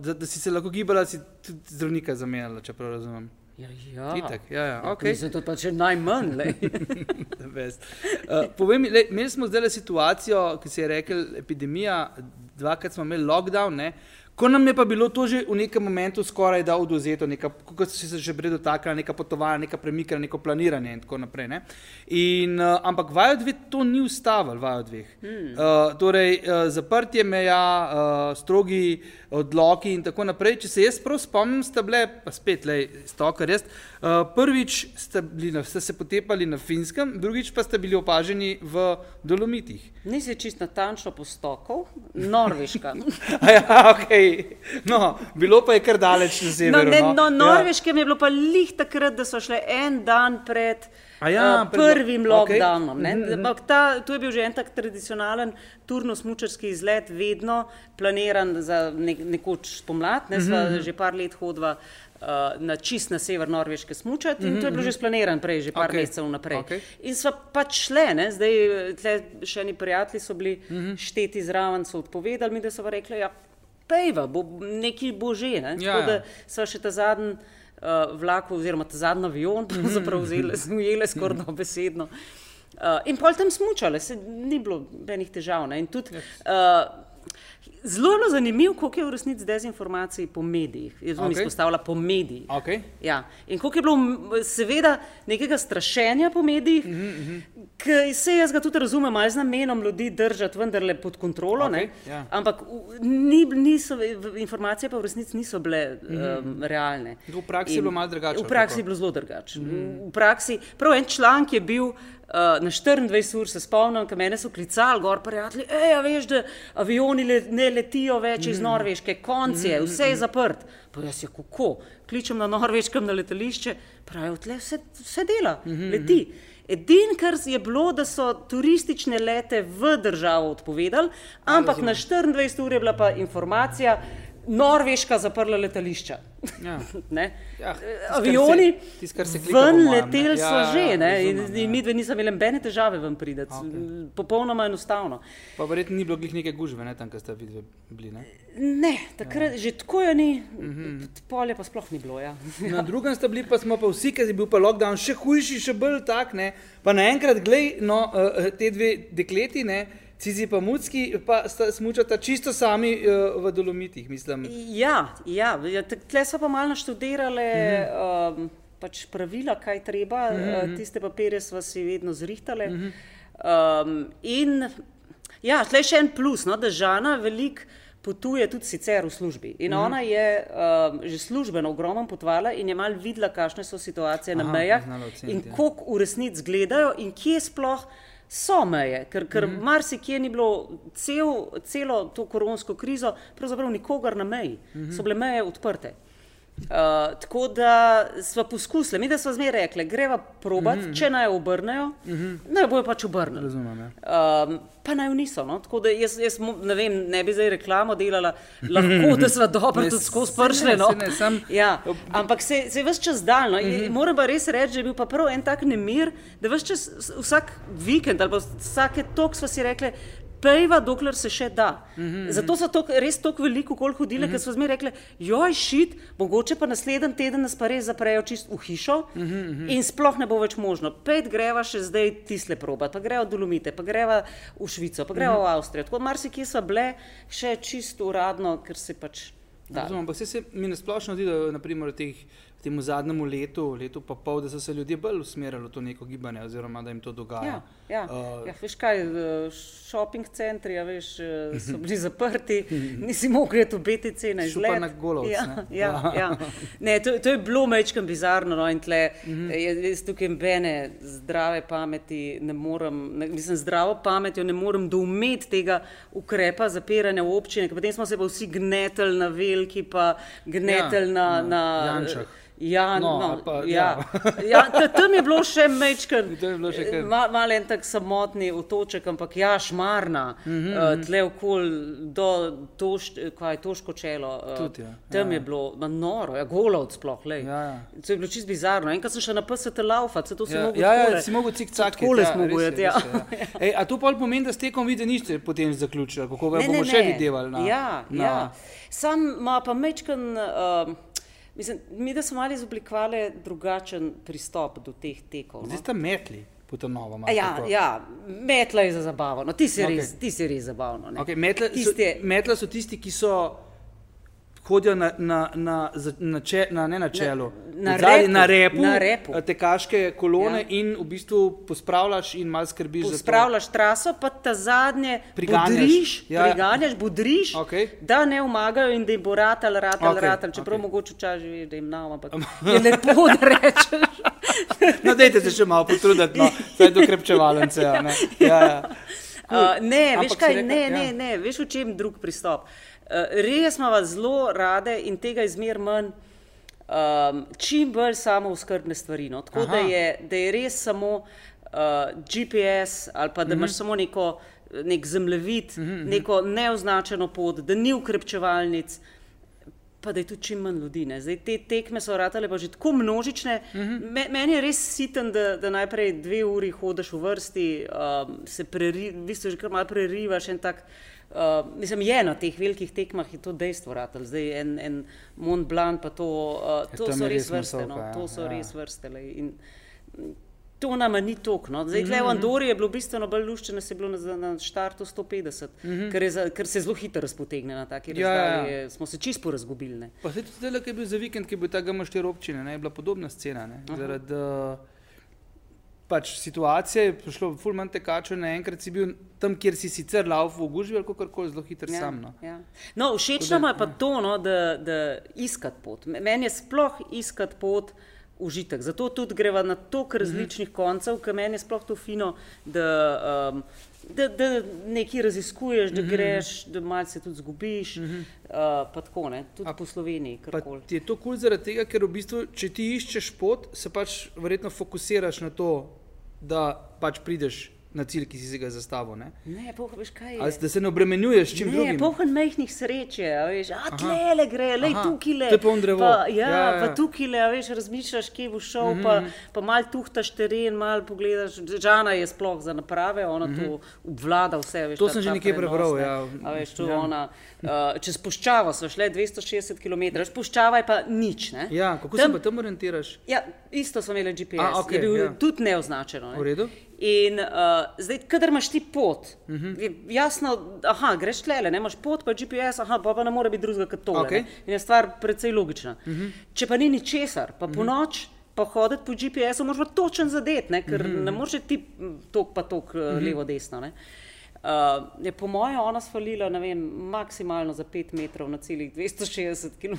da, da si se lahko gibala, si tudi zdravnika zamenjala, če prav razumem. Ja, ja. Itak, ja, ja, Ja, okej. Mislim, to pa če najmanj. Uh, [laughs] povej mi, lej, imeli smo zdaj situacijo, ki se je rekel epidemija, dvakrat smo imeli lockdown, ne? Ko nam je pa bilo to že v nekem momentu skoraj da oduzeto, neka, kot si se že prej dotaknila, neka potovanja, neka premikanja, neko planiranje in tako naprej. Ne? In, uh, ampak vajo dve to ni ustavil, vajo dveh. Hmm. Uh, torej, uh, zaprtje meja, uh, strogi odloki in tako naprej. Če se jaz prav spomnim, sta bile, pa spet, le, stokar jaz, uh, prvič ste, bili na, ste se potepali na Finskem, drugič pa ste bili opaženi v Dolomitih. Nisi čist natančno postokal, Norveška. [laughs] A ja, okay. no, bilo pa je kar daleč na No, severu. ne, no. no, Ja. Norveškem je bilo pa lih takrat, da so šle en dan pred. A ja, lo- prvim okej. lockdownom. Mhm, Okay. Mm -hmm. To je bil že en tak tradicionalen turno-smučarski izlet, vedno planiran za nek, nekoč spomlad. Ne, sva mm -hmm. že par let hodila uh, na čist na sever Norveške smučati in mm -hmm. to je bilo že splaniran prej, že par okay. mesecev naprej. Okej. In sva pač šle, ne? zdaj tle še eni prijatelji so bili mm -hmm. šteti zraven, so odpovedali mi, da so pa rekli, ja, pejva, bo, nekaj bo že. Ne? Ja, Tako ja. da sva še ta zadnji uh, vlak, oziroma ta zadnji avion, [laughs] pravzaprav vzeli, ujeli skoraj dobesedno. Uh, in pol tam smučale, se ni bilo benih težav. Ne? In tudi uh, zelo je zanimivo, koliko je v resnici dezinformacij po medijih. Jaz bom okay. izpostavila po medijih. Okay. Ja. In koliko je bilo seveda nekega strašenja po medijih, mm -hmm. ki se jaz ga tudi razumem, malo z namenom ljudi držati vendarle pod kontrolo, okay, ja. ampak ni, niso, informacije pa v resnici niso bile um, realne. V praksi je bilo malo drugače, V praksi kako? je bilo zelo drugače. Mm -hmm. V praksi, prav en članek je bil. Uh, na 24 ur se spomnim, ko mene so klicali, gor prijatelji, ej, a veš, da avioni le, ne letijo več mm iz Norveške, konc je, vse je zaprt. Pa jaz je kako, kličem na Norveškem na letališče, pravijo, tle vse, vse dela, mm -hmm. leti. Edin, kar je bilo, da so turistične lete v državo odpovedali, ampak na 24 ur je bila pa informacija, Norveška zaprla letališča. Ja. [laughs] Ja, Eh, Avioni tisto, kar se ven ne. leteli Ja, so ja, že, ja, ne? razumem, in, ja. in mi dve nismo imeli nobene težave ven prideti. Okay. Popolnoma enostavno. Pa verjetno ni bilo glih neke gužve, ne, tam, kjer ste videli, bili. Ne? Ne, takrat ja. že tako je ni, mm Mhm. -hmm. polje pa sploh ni bilo. Ja. [laughs] Na drugem sta bili pa smo pa vsi, ker je bil pa lockdown še hujši, še bolj tak, ne. Pa naenkrat, glej, no, eh, te dve dekleti, ne, Cizi pa Mucki, pa sta smučata čisto sami eh, v Dolomitih, mislim. Ja, ja, ja tle so pa malo naštudirale Mhm. um, pač pravila, kaj treba, mm -hmm. uh, tiste papirje smo si vedno zrihtali. Mm -hmm. um, in ja, tle še en plus, no, da Žana veliko potuje tudi sicer v službi. In mm -hmm. ona je um, že službeno ogromno potovala in je malo videla, kakšne so situacije Aha, na mejah in ja. koliko v resnici gledajo in kje sploh So meje, ker, ker mm -hmm. marsikje ni bilo cel, celo to koronsko krizo, pravzaprav nikogar na meji, mm -hmm. so bile meje odprte. Uh, tako da smo poskusili, mi da smo zmeraj rekli, greva probat, mm -hmm. če naj obrnejo, mm -hmm. naj bojo pač obrnili. Razumem. Ja. Um, pa naj niso. No? Tako da jaz, jaz ne, vem, ne bi zdaj reklamo delala, lahko da smo dobro [laughs] tudi skozi pršle. No? Ja. Ampak se, se je vse čas daljno. Mm -hmm. Moram pa res reči, da je bil pa prav en tak nemir, da vse čas, vsak vikend ali vsake tok smo si rekli, pejva, dokler se še da. Mm -hmm. Zato so tok, res tako veliko kol hodile, mm -hmm. ker so zmeraj rekli, joj, šit, mogoče pa naslednji teden nas pa res zaprejo čist v hišo mm -hmm. in sploh ne bo več možno. Pet greva še zdaj tisle probat, pa greva v Dolomite, pa greva v Švico, pa greva mm -hmm. v Avstrijo. Tako marsikje so bile še čisto uradno, ker se pač. Razumem, pa se, se mi nasplošno zdi, da naprimer teh temu zadnjemu letu, letu pa pol, da so se ljudje bolj usmerili v to neko gibanje, oziroma da jim to dogaja. Ja, ja. Uh, ja, veš kaj, šoping centri ja, veš, eh, so bili zaprti, nisi mogel iti v BTC na izgled. Na golov. Ja, ja, ja. Ne, to, to je bilo mečkam bizarno. No, tle, mhm. jaz tukaj bene zdrave pameti ne morem, ne, mislim, zdravo pametjo ne morem doumeti tega ukrepa zapiranja v občine, potem smo se pa vsi gneteli na veliki, pa gneteli ja, na, na, na Ja, no, no, pa, ja. Ja. [laughs] Ja, tam je bilo še mečken, malo mal en tak samotni otoček, ampak ja, šmarna, mm -hmm. uh, tle okol do toš, kaj, toško čelo. Uh, Tud, ja. Tam ja, je bilo ja. noro, ja, golovc sploh. Ja, ja. To je bilo čisto bizarno. Enkrat sem še na PST laufa, se to si ja, mogel. Ja, ja, si mogel cik cak. Takole ja, smo mogli, ja. ja. Ej, a to pa pomeni, da ste tekom vidi niste potem zaključili, kako ga bomo ne, še videli? Na, ja, na... ja. Sam ima pa mečken. Uh, Mislim, mi da smo malo izoblikovali drugačen pristop do teh tekov. No? Zdaj ste metli. Novo, ja, ja, metla je za zabavo. No, ti, si okay. res, ti si res zabavno. Okay, metla, so, metla so tisti, ki so hodijo na, na, na, na, če, na, ne na čelu, na, na, repu, na, repu, na repu, te kaške kolone ja. in v bistvu pospravljaš in malo skrbiš za to. Pospravljaš traso, pa ta zadnje priganjaš, ja. priganjaš budriš, okay. da ne umagajo in da jim bo ratal, ratal, okay. ratal, čeprav okay. mogoče včasih živi, da jim nam, ampak je lepo, da [laughs] rečeš. no, dajte se še malo potruditi, no, saj do krepčevalence. Ja, ne, ja, ja. [laughs] Uh, ne, veš kaj, ne, ne, ja. ne, veš v čem drug pristop. Eh, res imamo zelo rade in tega izmer manj, um, čim bolj samo uskrbne stvari. No? Tako da je, da je res samo uh, eh, GPS ali pa da imaš mm -hmm. samo neko, nek zemljevid, mm -hmm. neko neoznačeno pot, da ni ukrepčevalnic. Pa da je tu čim manj ljudi. Ne. Zdaj, te tekme so ratale pa že tako množične. Mhm. -huh. Me, meni je res siten, da, da najprej dve uri hodiš v vrsti, um, se preri, v bistvu že kar malo prerivaš en tak. Uh, mislim, je na teh velikih tekmah to dejstvo, da je en, en Mont Blanc, pa to, uh, to so res vrste. No, to so ja. res vrste. In, to nama ni tok. No. Zdaj, mm -hmm. v Andori je bilo bistveno bolj luščeno, se je bilo na, na štartu 150, mm -hmm. ker, za, ker se zelo hitro razpotegne na taki ja, razdalji. Ja. Smo se čisto razgubili. Pa se tudi zdaj, ki je bil za vikend, ki je bil ta GM4 občine, ne, je bila podobna scena. Zaradi uh, pač situacije je prišlo ful manj tekačev, naenkrat si bil tam, kjer si sicer lauf v gužvi ali kako koli zelo hitro ja, sam. No, ja. no všeč nam je pa ja. to, no, da, da iskati pot. Meni je sploh iskati pot užitek. Zato tudi greva na toliko mhm. različnih mm -hmm. koncev, ker meni je sploh to fino, da, um, da, da nekaj raziskuješ, da mm -hmm. greš, da malo se tudi zgubiš. Mm -hmm. uh, pa tako, ne? tudi A, po Sloveniji. Je to kul cool zaradi tega, ker v bistvu, če ti iščeš pot, se pač verjetno fokusiraš na to, da pač prideš na cilj, ki si si ga zastavil. Ne, ne poh, veš, kaj je. Ali da se ne obremenjuješ čim ne, drugim? Ne, pohod majhnih sreče, veš, a tle le gre, le tukaj le. To je poln drevo. Pa, ja, ja, ja. pa tukaj le, veš, razmišljaš, kje bo šel, mm -hmm. pa, mhm. pa mal tuhtaš teren, mal pogledaš. Žana je sploh za naprave, ona mm -hmm. to obvlada vse. Veš, to sem že nekje prebral, ja. A veš, to ja. ona. Uh, čez puščavo so šle 260 km, puščava je pa nič. Ne? Ja, kako tam, se pa tam orientiraš? Ja, isto smo imeli GPS, A, okay, je bil ja. tudi neoznačeno. Ne? V redu. In uh, zdaj, kadar imaš ti pot, uh mhm. -huh. jasno, da greš tle, ne imaš pot, pa GPS, aha, pa, pa ne more biti drugega kot to. Okay. In je stvar precej logična. Uh mhm. -huh. Če pa ni ničesar, pa uh -huh. po noč. Pa hoditi po GPS-u, moraš pa točen zadeti, ker mm -hmm. ne moreš ti tok pa tok mm -hmm. levo, desno. Uh, je po mojem ona svalila, ne vem, maksimalno za 5 metrov na celih 260 km.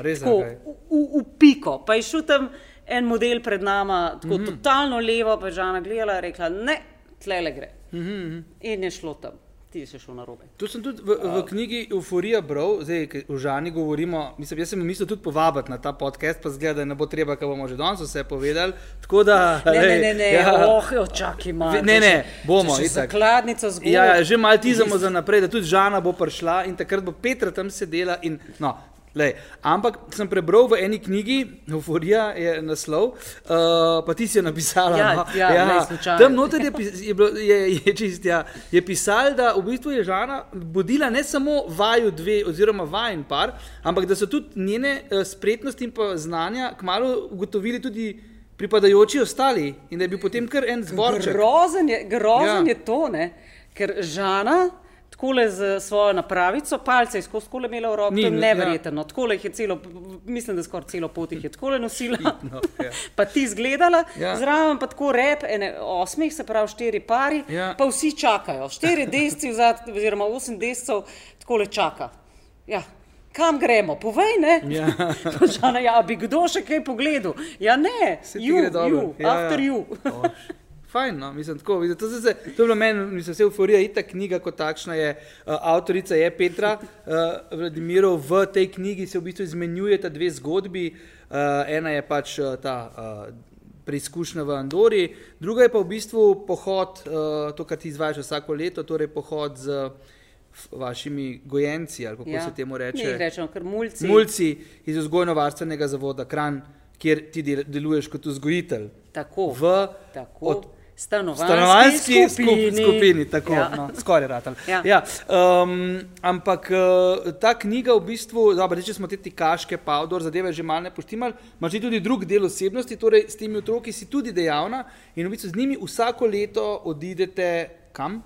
Res je. V, v, v piko, pa je šel tam en model pred nami, tako mm -hmm. totalno levo, pa je žena gledala in rekla: Ne, tle le gre. Mhm, -hmm. In je šlo tam, ti si šel na robe. Tu sem tudi v, v knjigi Euphorija bral, zdaj v Žani govorimo. Mislim, jaz sem mislil tudi povabiti na ta podcast, pa zgleda, da ne bo treba, ker bomo že danes vse povedali. Tako da, Ne, ne, ne, ne, [laughs] ja. oh, čakaj, malo. Ne, ne, bomo, itak. Zakladnico zgodi. Ja, ja, že malo tizamo za naprej, da tudi Žana bo prišla in takrat bo Petra tam sedela. In, no, lej, ampak sem prebral v eni knjigi, Euphorija je naslov, uh, pa ti si jo napisala. Ja, no? ja, glej, slučajno. tam noter je, je, bilo- je, je, čist, ja, je pisal, da v bistvu je Žana vodila ne samo vaju dve oziroma vajen par, ampak da so tudi njene uh, spretnosti in pa znanja kmalo ugotovili tudi pripadajoči ostali in da je bil potem kar en zborček. Grozen je, grozen Ja. je to, ne? ker Žana. Takole z svojo napravico, palce je skozi kole imela v roki, to je ne, neverjetno. Ja. Takole jih je celo, mislim, da skoraj celo pot jih je takole nosila. [laughs] No, ja. pa ti zgledala, Ja. zraven pa tako rep, ene osmih, se pravi štiri pari, Ja. pa vsi čakajo. Štiri desci, vzad, oziroma osem descev, takole čaka. Ja. Kam gremo? Povej, ne? Ja. [laughs] Žana, ja, bi kdo še kaj pogledal? Ja, ne, Se ti you, gre dobro. you, Ja, after ja. you. Fajn, no, mislim, tako, mislim, to, se, to je bilo meni, mislim, vse euforija, ita knjiga kot takšna je, uh, avtorica je Petra uh, Vladimirov, v tej knjigi se v bistvu izmenjujeta dve zgodbi, uh, ena je pač uh, ta uh, preizkušnja v Andori, druga je pa v bistvu pohod, uh, to, kar ti izvajaš vsako leto, torej pohod z f- vašimi gojenci, ali kako ja. se temu reče. jih rečemo, ker mulci. Mulci iz vzgojno-varstvenega zavoda Kran, kjer ti del, deluješ kot vzgojitelj. Tako, V tako. od- stanovanjski, stanovanjski skupini, skupini. skupini tako, ja. No, skoraj ratal. Ja. Ja, um, ampak uh, ta knjiga v bistvu, dobro, če smo te tikaške, pa odor zadeve že malo ne poštimali, imaš tudi drug del osebnosti, torej s temi otroki si tudi dejavna in v bistvu z njimi vsako leto odidete kam?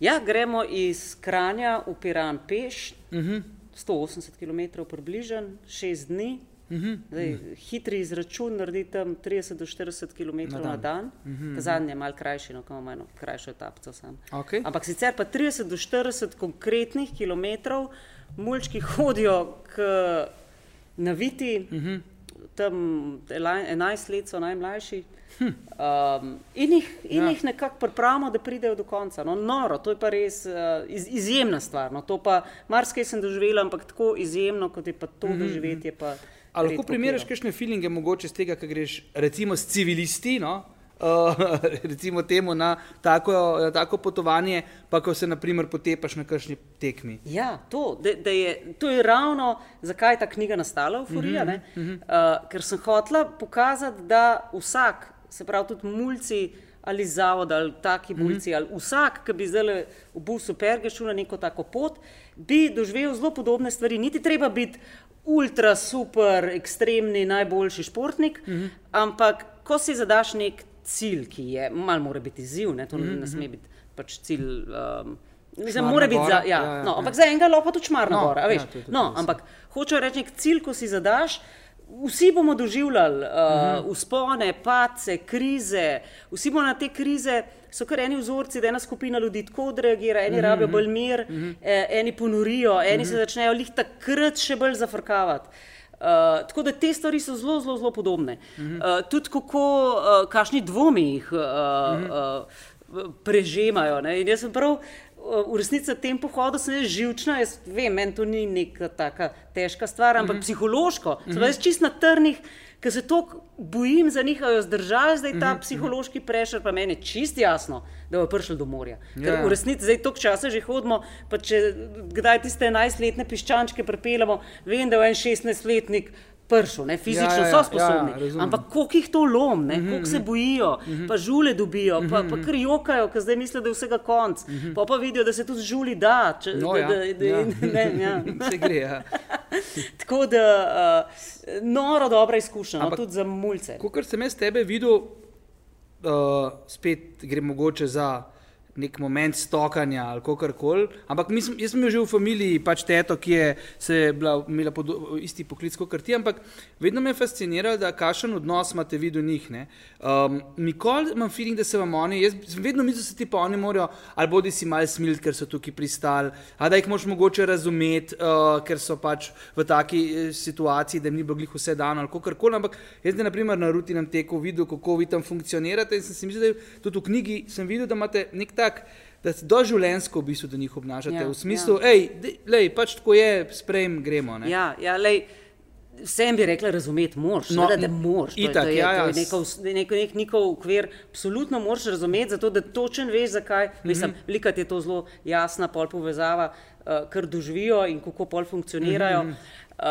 Ja, gremo iz Kranja v Piran peš, uh. -huh. 180 km približen, 6 dni. Uh Mhm. -huh. Zdaj, hitri izračun naredi tam 30 do 40 km na dan. Na dan. Uh Mhm, -huh. Zadnje je malo krajši, no, kam eno krajšo etapco sam. Okej. Ampak sicer pa 30 do 40 konkretnih kilometrov, mulčki hodijo k naviti, uh Mhm. -huh. tam elaj- 11 let so najmlajši. Um, in jih, in ja. jih nekako pripravimo, da pridejo do konca. No, noro, to je pa res uh, iz, izjemna stvar. No, to pa marsikaj sem doživela, ampak tako izjemno, kot je pa to mm -hmm. doživetje. Pa A lahko no. kakšne feelinge mogoče z tega, ko greš recimo s civilisti, no? Uh, [laughs] recimo temu na tako, na tako potovanje, pa ko se naprimer potepaš na kakšni tekmi. Ja, to, da, da je, to je ravno zakaj je ta knjiga nastala, Euforija. Mm -hmm. uh, ker sem hotela pokazati, da vsak, se pravi tudi mulci ali zavod ali taki mulci, mm -hmm. ali vsak, ki bi zdaj v busu Perge šel na neko tako pot, bi doživel zelo podobne stvari. Niti treba biti ultra, super, ekstremni, najboljši športnik, mm -hmm. ampak ko si zadaš nek cilj, ki je, malo mora biti izziv, ne, to mm -hmm. ne sme biti pač cilj. Um, Mislim, mora biti za, ja, ja, ja, no, ja. ampak za enega lahko tudi čmarna No, no, gora. a Veš, ja, to je tudi no, res. ampak hočeš reči, nek cilj, ko si zadaš. Vsi bomo doživljali uh, uh -huh. uspone, pace, krize, vsi bomo na te krize. So kar eni vzorci, da ena skupina ljudi tako odreagira, eni uh -huh. rabijo bolj mir, uh -huh. eh, eni ponorijo, eni uh -huh. se začnejo lih takrat še bolj zafrkavati. Uh, tako da te stvari so zelo, zelo, zelo podobne. Uh -huh. uh, tudi kako, uh, kakšni dvomi jih uh, uh -huh. uh, prežemajo. Ne? In jaz sem prav. V resnici na tem pohodu sem jaz živčna, jaz vem, meni to ni neka taka težka stvar, ampak mm -hmm. psihološko. Mm -hmm. Jaz čist na trnih, ker se tako bojim za njih, da jo zdržali, zdaj ta mm -hmm. psihološki prešer, pa meni je čist jasno, da bojo prišli do morja. Ker Ja. v resnici zdaj toliko časa že hodimo, pa če kdaj tiste 11-letne piščančke pripeljamo, vem, da je en 16-letnik. Pršel, ne, fizično Ja, ja, so sposobni, ja, ja, ampak koliko jih to lom, mm -hmm. koliko se bojijo, mm -hmm. pa žule dobijo, pa, pa kar jokajo, ker zdaj mislijo, da je vsega konc, mm -hmm. pa pa vidijo, da se tudi žuli da. Če, No, da, ja, da, da, ja. ne, ja. [laughs] Se gre. Ja. [laughs] Tako da uh, noro dobra izkušnja, no, Ampak- tudi za mulce. Kot sem jaz tebe videl, uh, spet gre mogoče za nek moment stokanja ali kar koli. Ampak sem, jaz sem že v familiji, pač teto, ki je, bila, imela pod, isti poklic kot ti, ampak vedno me je fasciniralo, da kakšen odnos imate vi do njih. Um, nikoli imam feeling, da se vam oni, jaz vedno mislim, da se ti pa oni morajo, ali bodi si mal smiliti, ker so tukaj pristali, ali da jih moš mogoče razumeti, uh, ker so pač v taki eh, situaciji, da jim ni bilo glih vse dano ali kar koli. Ampak jaz, na primer, na rutinem teku videl, kako vi tam funkcionirate in sem si mislil, da tudi v knjigi sem videl, da imate nek tak tak, da se doživljensko v bistvu do njih obnašate. Ja, v smislu, da ja. je pač tako, je, sprejem, gremo. Ne? Ja, ja lej. Vsem bi rekla, razumeti moraš, no, da moraš. To, itak, to je, ja, ja. to je neko, nek, nek okvir, absolutno moraš razumeti, zato da točen veš, zakaj. Mm -hmm. Mislim, velika je to zelo jasna pol povezava, uh, kar doživijo in kako pol funkcionirajo. Mm -hmm. Uh,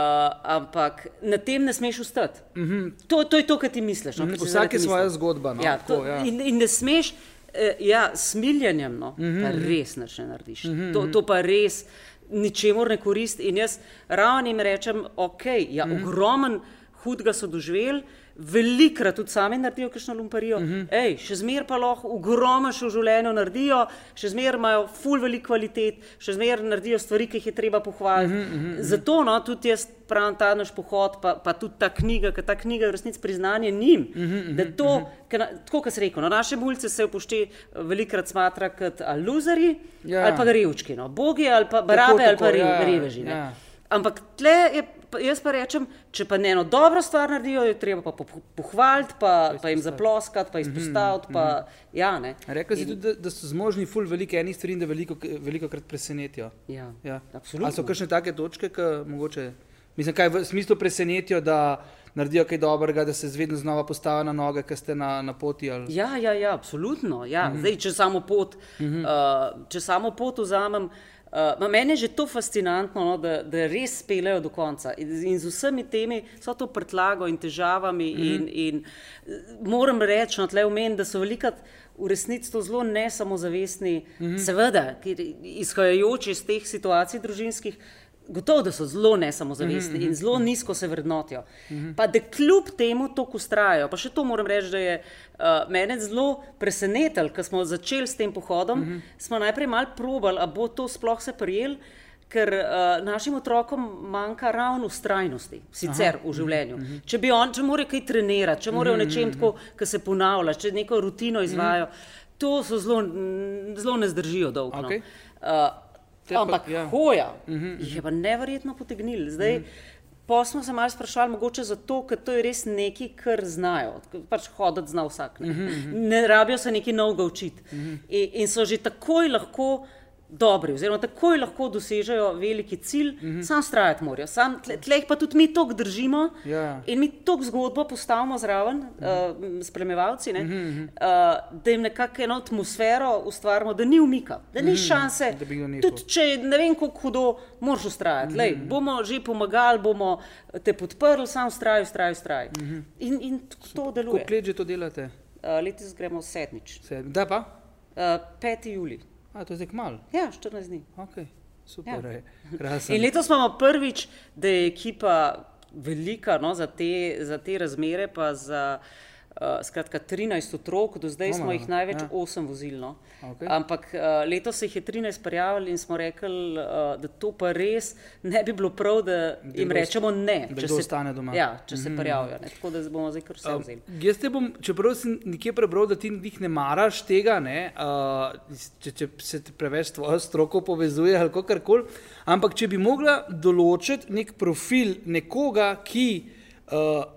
ampak na tem ne smeš ustati. Mm -hmm. to, to je to, kar ti misliš. No, mm -hmm. Vsak je svoja zgodba. No, ja, to, ja. In, in ne smeš. Eh, ja, smiljanjem no, mm -hmm. res ne narediš. Mm -hmm. to, to pa res ničemu ne koristi. In jaz ravno jim rečem, ok, ja, mm -hmm. ogromen hudega so doživeli velikrat tudi sami naredijo kakšno lumparijo. Uh mhm. -huh. Ej, še zmeraj pa lahko ogromno še v življenju naredijo, še zmeraj imajo full velik kvalitet, še zmeraj naredijo stvari, ki jih je treba pohvaliti. Uh -huh, uh -huh. Zato no, tudi jaz pravim ta naš pohod, pa, pa tudi ta knjiga, ker ta knjiga je v resnici priznanje njim. Uh uh -huh, da to, uh -huh. na, tako kot se reko, no, naše mulce se upošte velikrat smatra kot luzeri ja. ali pa revčki, no, bogi ali pa barabe ali pa ja, reveži. Ja. Ampak tle je jaz pa rečem, če pa ne eno dobro stvar naredijo, je treba pa pohvaliti, pa, pa jim zaploskati, pa izpostaviti. Mm -hmm. ja, Rekli si tudi, da, da so zmožni ful velike enih stvari in da veliko, veliko krat presenetijo. Ja, ja. absolutno. Ali so kakšne take točke, ki mogoče, mislim, kaj v smislu presenetijo, da naredijo kaj dobrega, da se vedno znova postavijo na noge, ker ste na, na poti. Ali... Ja, ja, ja, absolutno. Ja. Mm -hmm. Zdaj, če samo pot, mm -hmm. uh, če samo pot vzamem. Uh, meni je že to fascinantno, no, da, da res spelejo do konca in, in z vsemi temi, so to prtlago in težavami. Mm -hmm. in, in, uh, moram reči, no, umen, da so velikrat v resnici to zelo ne samozavestni, mm -hmm. seveda, izhajajoči iz teh situacij družinskih. Gotovo, da so zelo nesamozavestni mm -hmm. in zelo nizko se vrednotijo. Mm -hmm. Pa da kljub temu tako ustrajajo. Pa še to moram reči, da je uh, mene zelo presenetilo, ker smo začeli s tem pohodom. Mm -hmm. Smo najprej malo probali, ali bo to sploh se prijel, ker uh, našim otrokom manjka ravno ustrajnosti, sicer Aha. v življenju. Mm -hmm. Če bi on, če morajo kaj trenirati, če morajo mm -hmm. nečem tako, ki se ponavlja, če neko rutino izvajo, mm -hmm. to so zelo, zelo ne zdržijo dolgo. Okay. No. Uh, Te Ampak pa, ja. hoja uh -huh, uh -huh. je pa nevrjetno potegnil. Zdaj, uh -huh. Pa smo se malo sprašvali, mogoče zato, ker to je res nekaj, kar znajo. Pač hoditi zna vsak. Ne, uh -huh. ne rabijo se nekaj novega učiti. Uh -huh. in, in so že takoj lahko dobri, oziroma takoj lahko dosežejo veliki cilj, mm -hmm. sam strajati morajo. Sam tle, tle pa tudi mi to držimo yeah. Ja. in mi to zgodbo postavimo zraven, mm -hmm. uh, spremljevalci, mm -hmm. uh, da jim nekako eno atmosfero ustvarimo, da ni umika, da ni mm -hmm. šanse. Tudi če ne vem, kako hudo, moraš ustrajati. Mm -hmm. Lej, bomo že pomagali, bomo te podprli, sam straj, straj, straj. Mm -hmm. in, in to deluje. Kako let že to delate? Uh, letos gremo sedmič. Sedmi. Da pa? Uh, 5. julij. A, to je zdaj malo. Ja, 14 dni. Okay. Super, ja. In letos imamo prvič, da je ekipa velika no, za, te, za te razmere, pa za uh, skratka, 13 otrok, do zdaj Oma, smo jih največ ja. 8 vozilno. Okay. Ampak uh, letos se jih je 13 prijavili in smo rekli, uh, da to pa res ne bi bilo prav, da jim rečemo ne, če se ostane doma. Ja, če mm -hmm. se mhm. prijavijo. Tako da bomo zdaj kar vse vzeli. Uh, jaz te bom, čeprav sem nekje prebral, da ti jih ne maraš tega, ne, uh, če, če se preveč tvojo stroko povezuje ali kar koli. Ampak če bi mogla določiti nek profil nekoga, ki. Uh,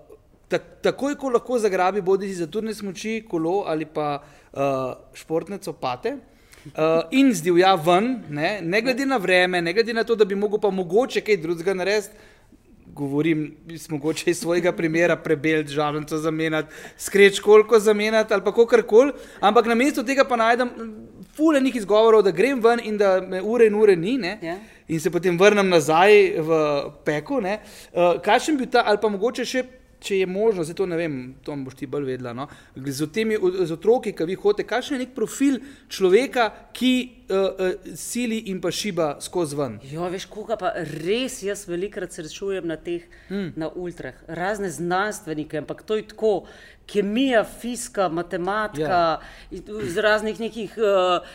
Takoj, ko lahko zagrabi, bodi si za turne smoči, kolo ali pa uh, športne copate. Uh, in zdivja ven, ne, ne glede na vreme, ne glede na to, da bi mogel pa mogoče kaj drugega narediti. Govorim, mogoče iz svojega primera prebeliti, žalnico zamenjati, skreč koliko zamenjati ali pa kar koli. Ampak na mestu tega pa najdem fulejnih izgovorov, da grem ven in da me ure in ure ni. Yeah. Ja. In se potem vrnem nazaj v peku. Uh, kaj še bi ta, ali pa mogoče še če je možno, zdaj to ne vem, to boš ti bolj vedela. No? Z, temi, z otroki, ki vi hodite, kakšen je nek profil človeka, ki uh, uh, sili in pa šiba skozi ven? Jo, veš, koga pa res jaz velikrat srečujem na teh hmm. na ultrah, razne znanstvenike, ampak to je tako. Kemija, fizika, matematika, ja. iz raznih nekih uh,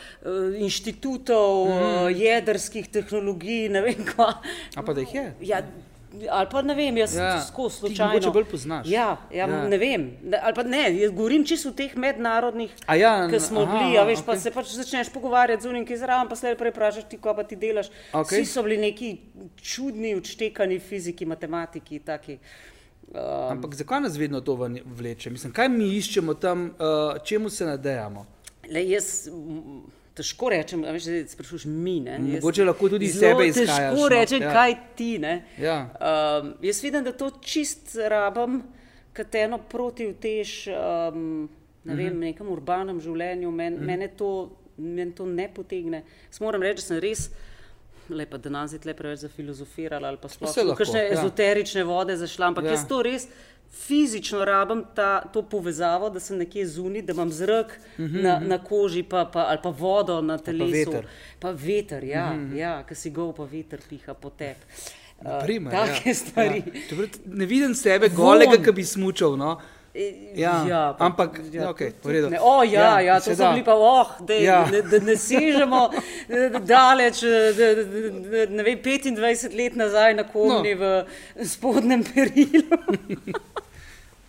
inštitutov, mm. uh, jedrskih tehnologij, ne vem kva. A pa da jih je? Ja, Ali pa ne vem, jaz ja. skozi slučajno. Če bolj poznaš. Ja, ja, ja. ne vem. Ali pa ne, jaz govorim čisto o teh mednarodnih, ja, ki smo aha, bili. Ja, veš, okay. pa se pač začneš pogovarjati z unim, ki je zraven, pa se prej vprašaš, ti, ko pa ti delaš. Okay. Vsi so bili neki čudni, odštekani fiziki, matematiki. Taki. Um, Ampak zakaj nas vedno to vleče? Mislim, kaj mi iščemo tam, uh, čemu se nadejamo? Le, jaz, težko rečem, da sprašuješ mi. Mogoče lahko tudi sebe izkažeš. Težko no. rečem, ja. kaj ti. Ja. Um, jaz vidim, da to čist rabam, kot eno protivtež um, ne uh -huh. vem, nekem urbanem življenju. Men, uh mhm. -huh. Mene to, men to ne potegne. Jaz moram reči, da sem res. Lepa, da nas je tle preveč zafilozofirala ali pa sploh kakšne ja. ezoterične vode zašla, ampak ja. jaz to res fizično rabim ta, to povezavo, da sem nekje zunaj, da imam zrak mm -hmm. na, na koži, pa, pa, ali pa vodo na telesu. Pa veter. Pa veter, ja, mm -hmm. ja ki si go, pa veter piha po tebi. Uh, Take ja. stvari. Ja. Ne vidim sebe golega, ki bi smučal. No? Ja, ja, pa, ampak, ja, okay, ne, oh, ja, ja, ja, to so bili pa, oh, ja. da ne, ne sežemo daleč, da, da, ne vem, 25 let nazaj na komni no. v spodnjem perilu. [laughs]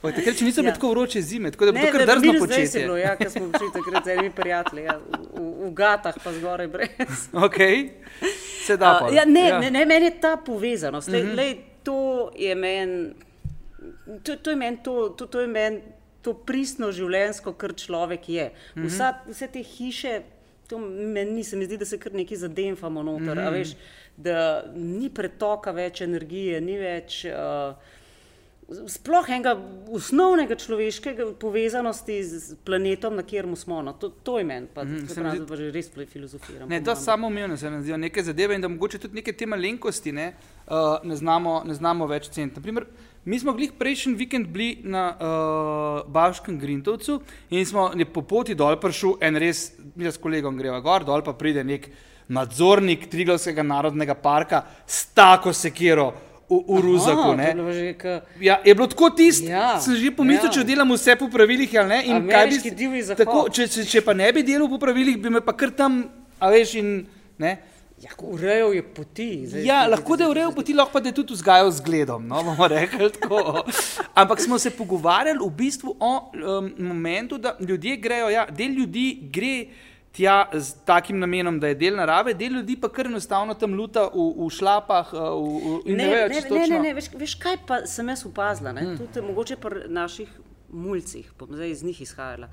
Takrat niso bile ja. tako vroče zime, tako da bi kar drzno početi. Ja, ker smo bili takrat z enimi prijatelji, ja, v, v gatah pa zgoraj brez. [laughs] Ok, se da. Uh, ja, ne, ja. Ne, ne, meni je ta povezanost. Lej, mm -hmm. lej, to je meni, to, to je meni, to, to, to je meni. To pristno življenjsko, kar človek je. Mhm. Vsa, vse te hiše, to meni se mi zdi, da se kar nekaj zademfamo noter. Mm -hmm. veš, da ni pretoka več energije, ni več. Uh, sploh enega osnovnega človeškega povezanosti z planetom, na katerem smo. No. To, to je meni, pa mm, se pravi, da že res filozofiram. Ne, to samo umevno se nam zdijo neke zadeve in da mogoče tudi neke te malenkosti ne, uh, ne, znamo, ne znamo več ceniti. Naprimer, mi smo glih prejšnji vikend bili na uh, Bavškem Grintovcu in smo po poti dol prišel en res, mi s kolegom greva gor, dol pa pride nek nadzornik Triglavskega narodnega parka s tako sekiro v, v Ruzaku. Ja, je bilo tako tisto, ja, sem že pomislil, ja. če delam vse po pravilih ali ne. Bi, tako, če, če, če pa ne bi delal po pravilih, bi me pa kar tam, a veš, in ne. Ja, urejal je poti. Zdaj, ja, lahko da je urejal poti, lahko pa da je tudi vzgajal z gledom. No, [laughs] Ampak smo se pogovarjali v bistvu o um, momentu, da ljudje grejo, ja, del ljudi gre tja z takim namenom, da je del narave, del ljudi pa kar enostavno tam luta v, v šlapah. V, v, ne, ne, ne, ne, ne, ne, veš, veš, kaj pa sem jaz opazila, hmm. tudi mogoče pri naših mulcih, bom zdaj iz njih izhajala.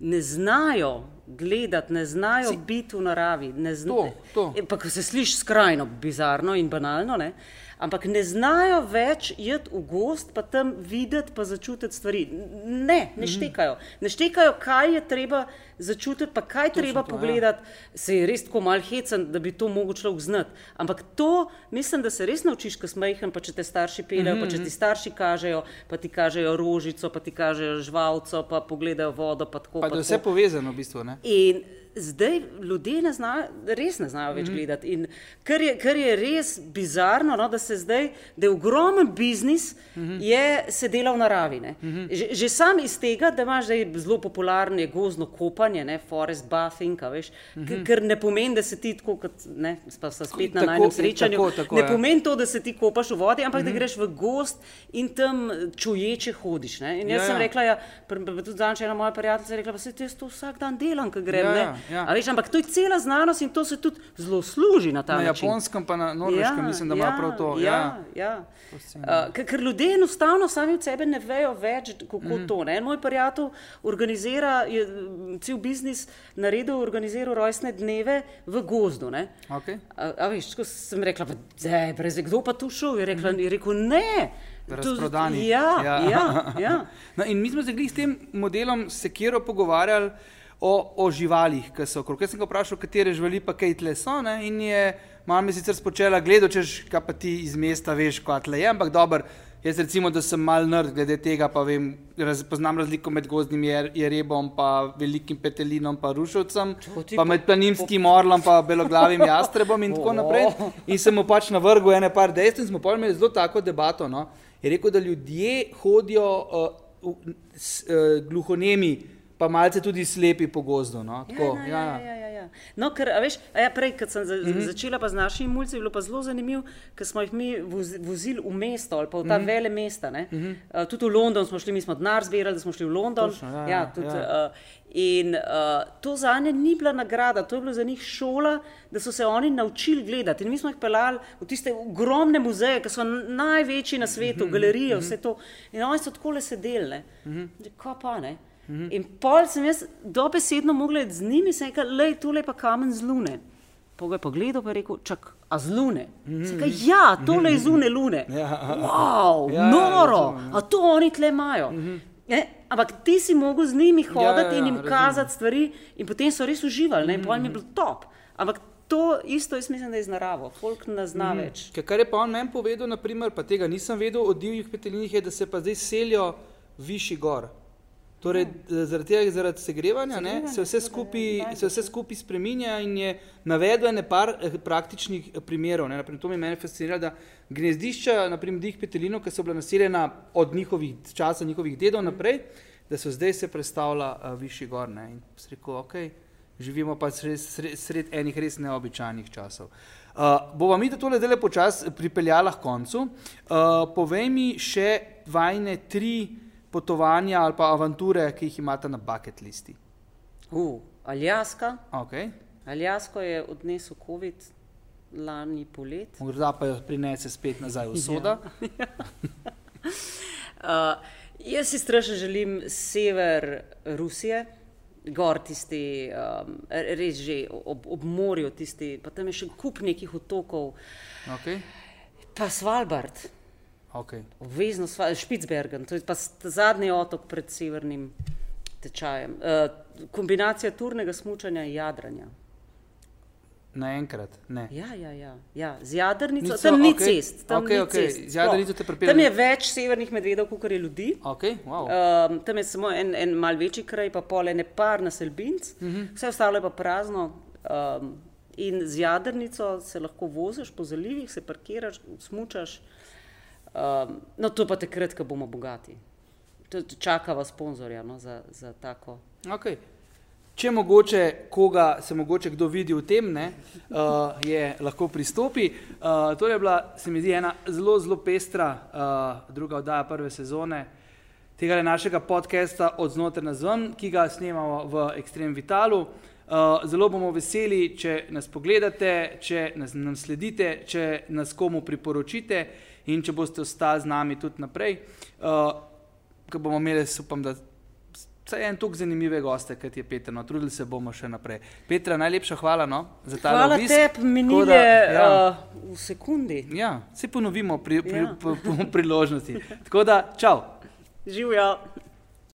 Ne znajo gledati, ne znajo si, biti v naravi. Zna, to, to. E, pa, se sliši skrajno bizarno in banalno. Ne? Ampak ne znajo več iti v gost, pa tam videti, pa začutiti stvari. Ne, ne mhm. štekajo. Ne štekajo, kaj je treba začutiti, pa kaj to treba to, ja. pogledati. Ja. Se je res tako mal hecen, da bi to mogel človek znati. Ampak to mislim, da se res naučiš, ko smejhen, pa če te starši peljejo, mm -hmm. pa če ti mhm. starši kažejo, pa ti kažejo rožico, pa ti kažejo žvalco, pa pogledajo vodo. Pa tako, pa pa vse povezano v bistvu. Ne? In zdaj ljudje ne znajo, res ne znajo več mm -hmm. gledati. In kar je, kar je res bizarno, no, da se zdaj, da je ogromen biznis, mm -hmm. je se dela v naravi. Mm -hmm. že, že sam iz tega, da imaš zdaj zelo popularno gozno kopanje, ne, forest bathing, veš, mm -hmm. ker ne pomeni, da se ti tako, kot ne, pa so spet na najnem srečanju, tako, tako, ne ja. pomeni to, da se ti kopaš v vodi, ampak mm -hmm. da mhm. greš v gost in tam čuječe hodiš. Ne. In jaz ja, sem ja. rekla, ja, tudi danes ena moja prijateljica je rekla, da se jaz to vsak dan delam, ko grem. Ja, ja. Veš, ampak to je cela znanost in to se tudi zelo služi na ta na način. Na japonskem, pa na norveškem, ja, mislim, da ima ja, prav to. Ja, ja. ja. Uh, ker ljudje enostavno sami od sebe ne vejo več, kako mm. to. Ne? Moj prijatelj organizira, je cel biznis naredil, organiziral rojstne dneve v gozdu. Okay. A, a veš, ko sem rekla, da je kdo pa tu šel, je, rekla, mm. je rekel ne. Razprodani. Ja, ja. Ja, ja. [laughs] no, in mi smo se s tem modelom Sekiro pogovarjali o, o živalih, ki so okrog. Jaz sem ga vprašal, katere živali pa kaj tle so. Ne? In je mama sicer spočela gledati, če kaj pa ti iz mesta veš, kaj tle je, ampak dobro. Jaz recimo, da sem mal nerd glede tega, pa vem, raz, poznam razliko med gozdnim jer- jerebom, pa velikim petelinom, pa rušovcem, pa med planinským orlom, pa beloglavim jastrebom in tako [laughs] naprej. In sem mu pač navrgel ene par dejstev in smo pa imeli zelo tako debato. No. Je rekel, da ljudje hodijo uh, v, s, uh, gluhonemi, pa malce tudi slepi po gozdu. No. Tako, Ja, ja, ja, ja, ja, ja. No, ker, a veš, ja, prej, ko sem za, mm -hmm. začela pa z našimi mulci, je bilo pa zelo zanimivo, ker smo jih mi voz, vozili v mesto ali pa v ta mm -hmm. vele mesta. Mm -hmm. uh, tudi v London smo šli, mi smo denar zbirali, da smo šli v London. Točno, ja, ja, ja, tudi, ja. Uh, in uh, to za nje ni bila nagrada, to je bilo za njih šola, da so se oni naučili gledati. In mi smo jih pelali v tiste ogromne muzeje, ki so največji na svetu, Mhm, galerije, vse to. In oni so tako le sedeli. Ne? Kaj pa ne? In pol sem jaz dobesedno mogla z njimi, sem rekel, lej, tole je pa kamen z lune. Pogaj je pogledal je rekel, čak, a z lune? Sem rekel, ja, tole je zune lune. [laughs] Ja. Wow, Ja, noro, razumem, a to oni tle imajo. Ne? Ampak ti si mogel z njimi hoditi ja, in jim razumem. kazati stvari, in potem so res uživali, ne? in potem je bilo top. Ampak to isto jaz mislim, da je z naravo, folk ne zna več. Ker kar je pa on meni povedal, naprimer, pa tega nisem vedel o divjih petelinih, je, da se pa zdaj selijo višji gor. Torej, Ja. zaradi tega, zaradi segrevanja, ne, se vse skupaj se vse skupaj spreminja in je navedel ene par eh, praktičnih eh, primerov. Ne. Naprimer, to me meni fascinira, da gnezdišča, naprimer divjih petelinov, ki so bila naseljena od njihovih časa, njihovih dedov naprej, da so zdaj se predstavlja uh, višji gor. Ne. In sem rekel, ok, živimo pa sred, sred, sred enih res neobičajnih časov. Uh, bova mi tole zdaj počasi pripeljala k koncu. Uh, povej mi še vajne tri potovanja ali pa avanture, ki jih imate na bucket listi. Uh, Aljaska, Okay. Aljasko je odnesel COVID lani polet. Morda pa jo prinese spet nazaj v soda. [laughs] Uh, jaz si strašno želim sever Rusije, gor tisti, um, res že ob, ob morju, tisti, pa tam je še kup nekih otokov, Okay. pa Svalbard, Okay. obvezno Sval- Špicbergen, to je pa zadnji otok pred severnim tečajem. Uh, kombinacija turnega smučanja in jadranja. Naenkrat, ne. Ja, ja, ja, ja. z jadrnico, Nico, tam ni okej, cest. Tam okej, ni okej, cest, z jadrnico te pripelje- Tam je več severnih medvedov, kot je ljudi. Okay, wow. Um, tam je samo en, en mal večji kraj, pa pol ene par naselbinc, uh Mhm. -huh. vse ostalo je pa prazno. Um, in z jadrnico se lahko voziš po zalivih, se parkiraš, smučaš. Um, no, to pa takrat, ko bomo bogati. Čakava sponzorja no, za, za tako. Okay. Če mogoče koga se mogoče kdo vidi v tem, ne, uh, je lahko pristopi. Uh, to je bila, se mi zdi, ena zelo, zelo pestra uh, druga oddaja prve sezone tega našega podcasta od znotraj na zven, ki ga snemamo v Extreme Vitalu. Uh, zelo bomo veseli, če nas pogledate, če nas, nam sledite, če nas komu priporočite in če boste ostali z nami tudi naprej. Uh, Ko bomo imeli, upam, da Vsaj en tok zanimive goste, kot je Peter. No, trudili se bomo še naprej. Petra, najlepša hvala no, za ta Hvala obisk. tebi, minil Tako da, je ja, uh, v sekundi. ja, se ponovimo pri, pri, Ja. pri, pri priložnosti. Tako da, čau. Živijo.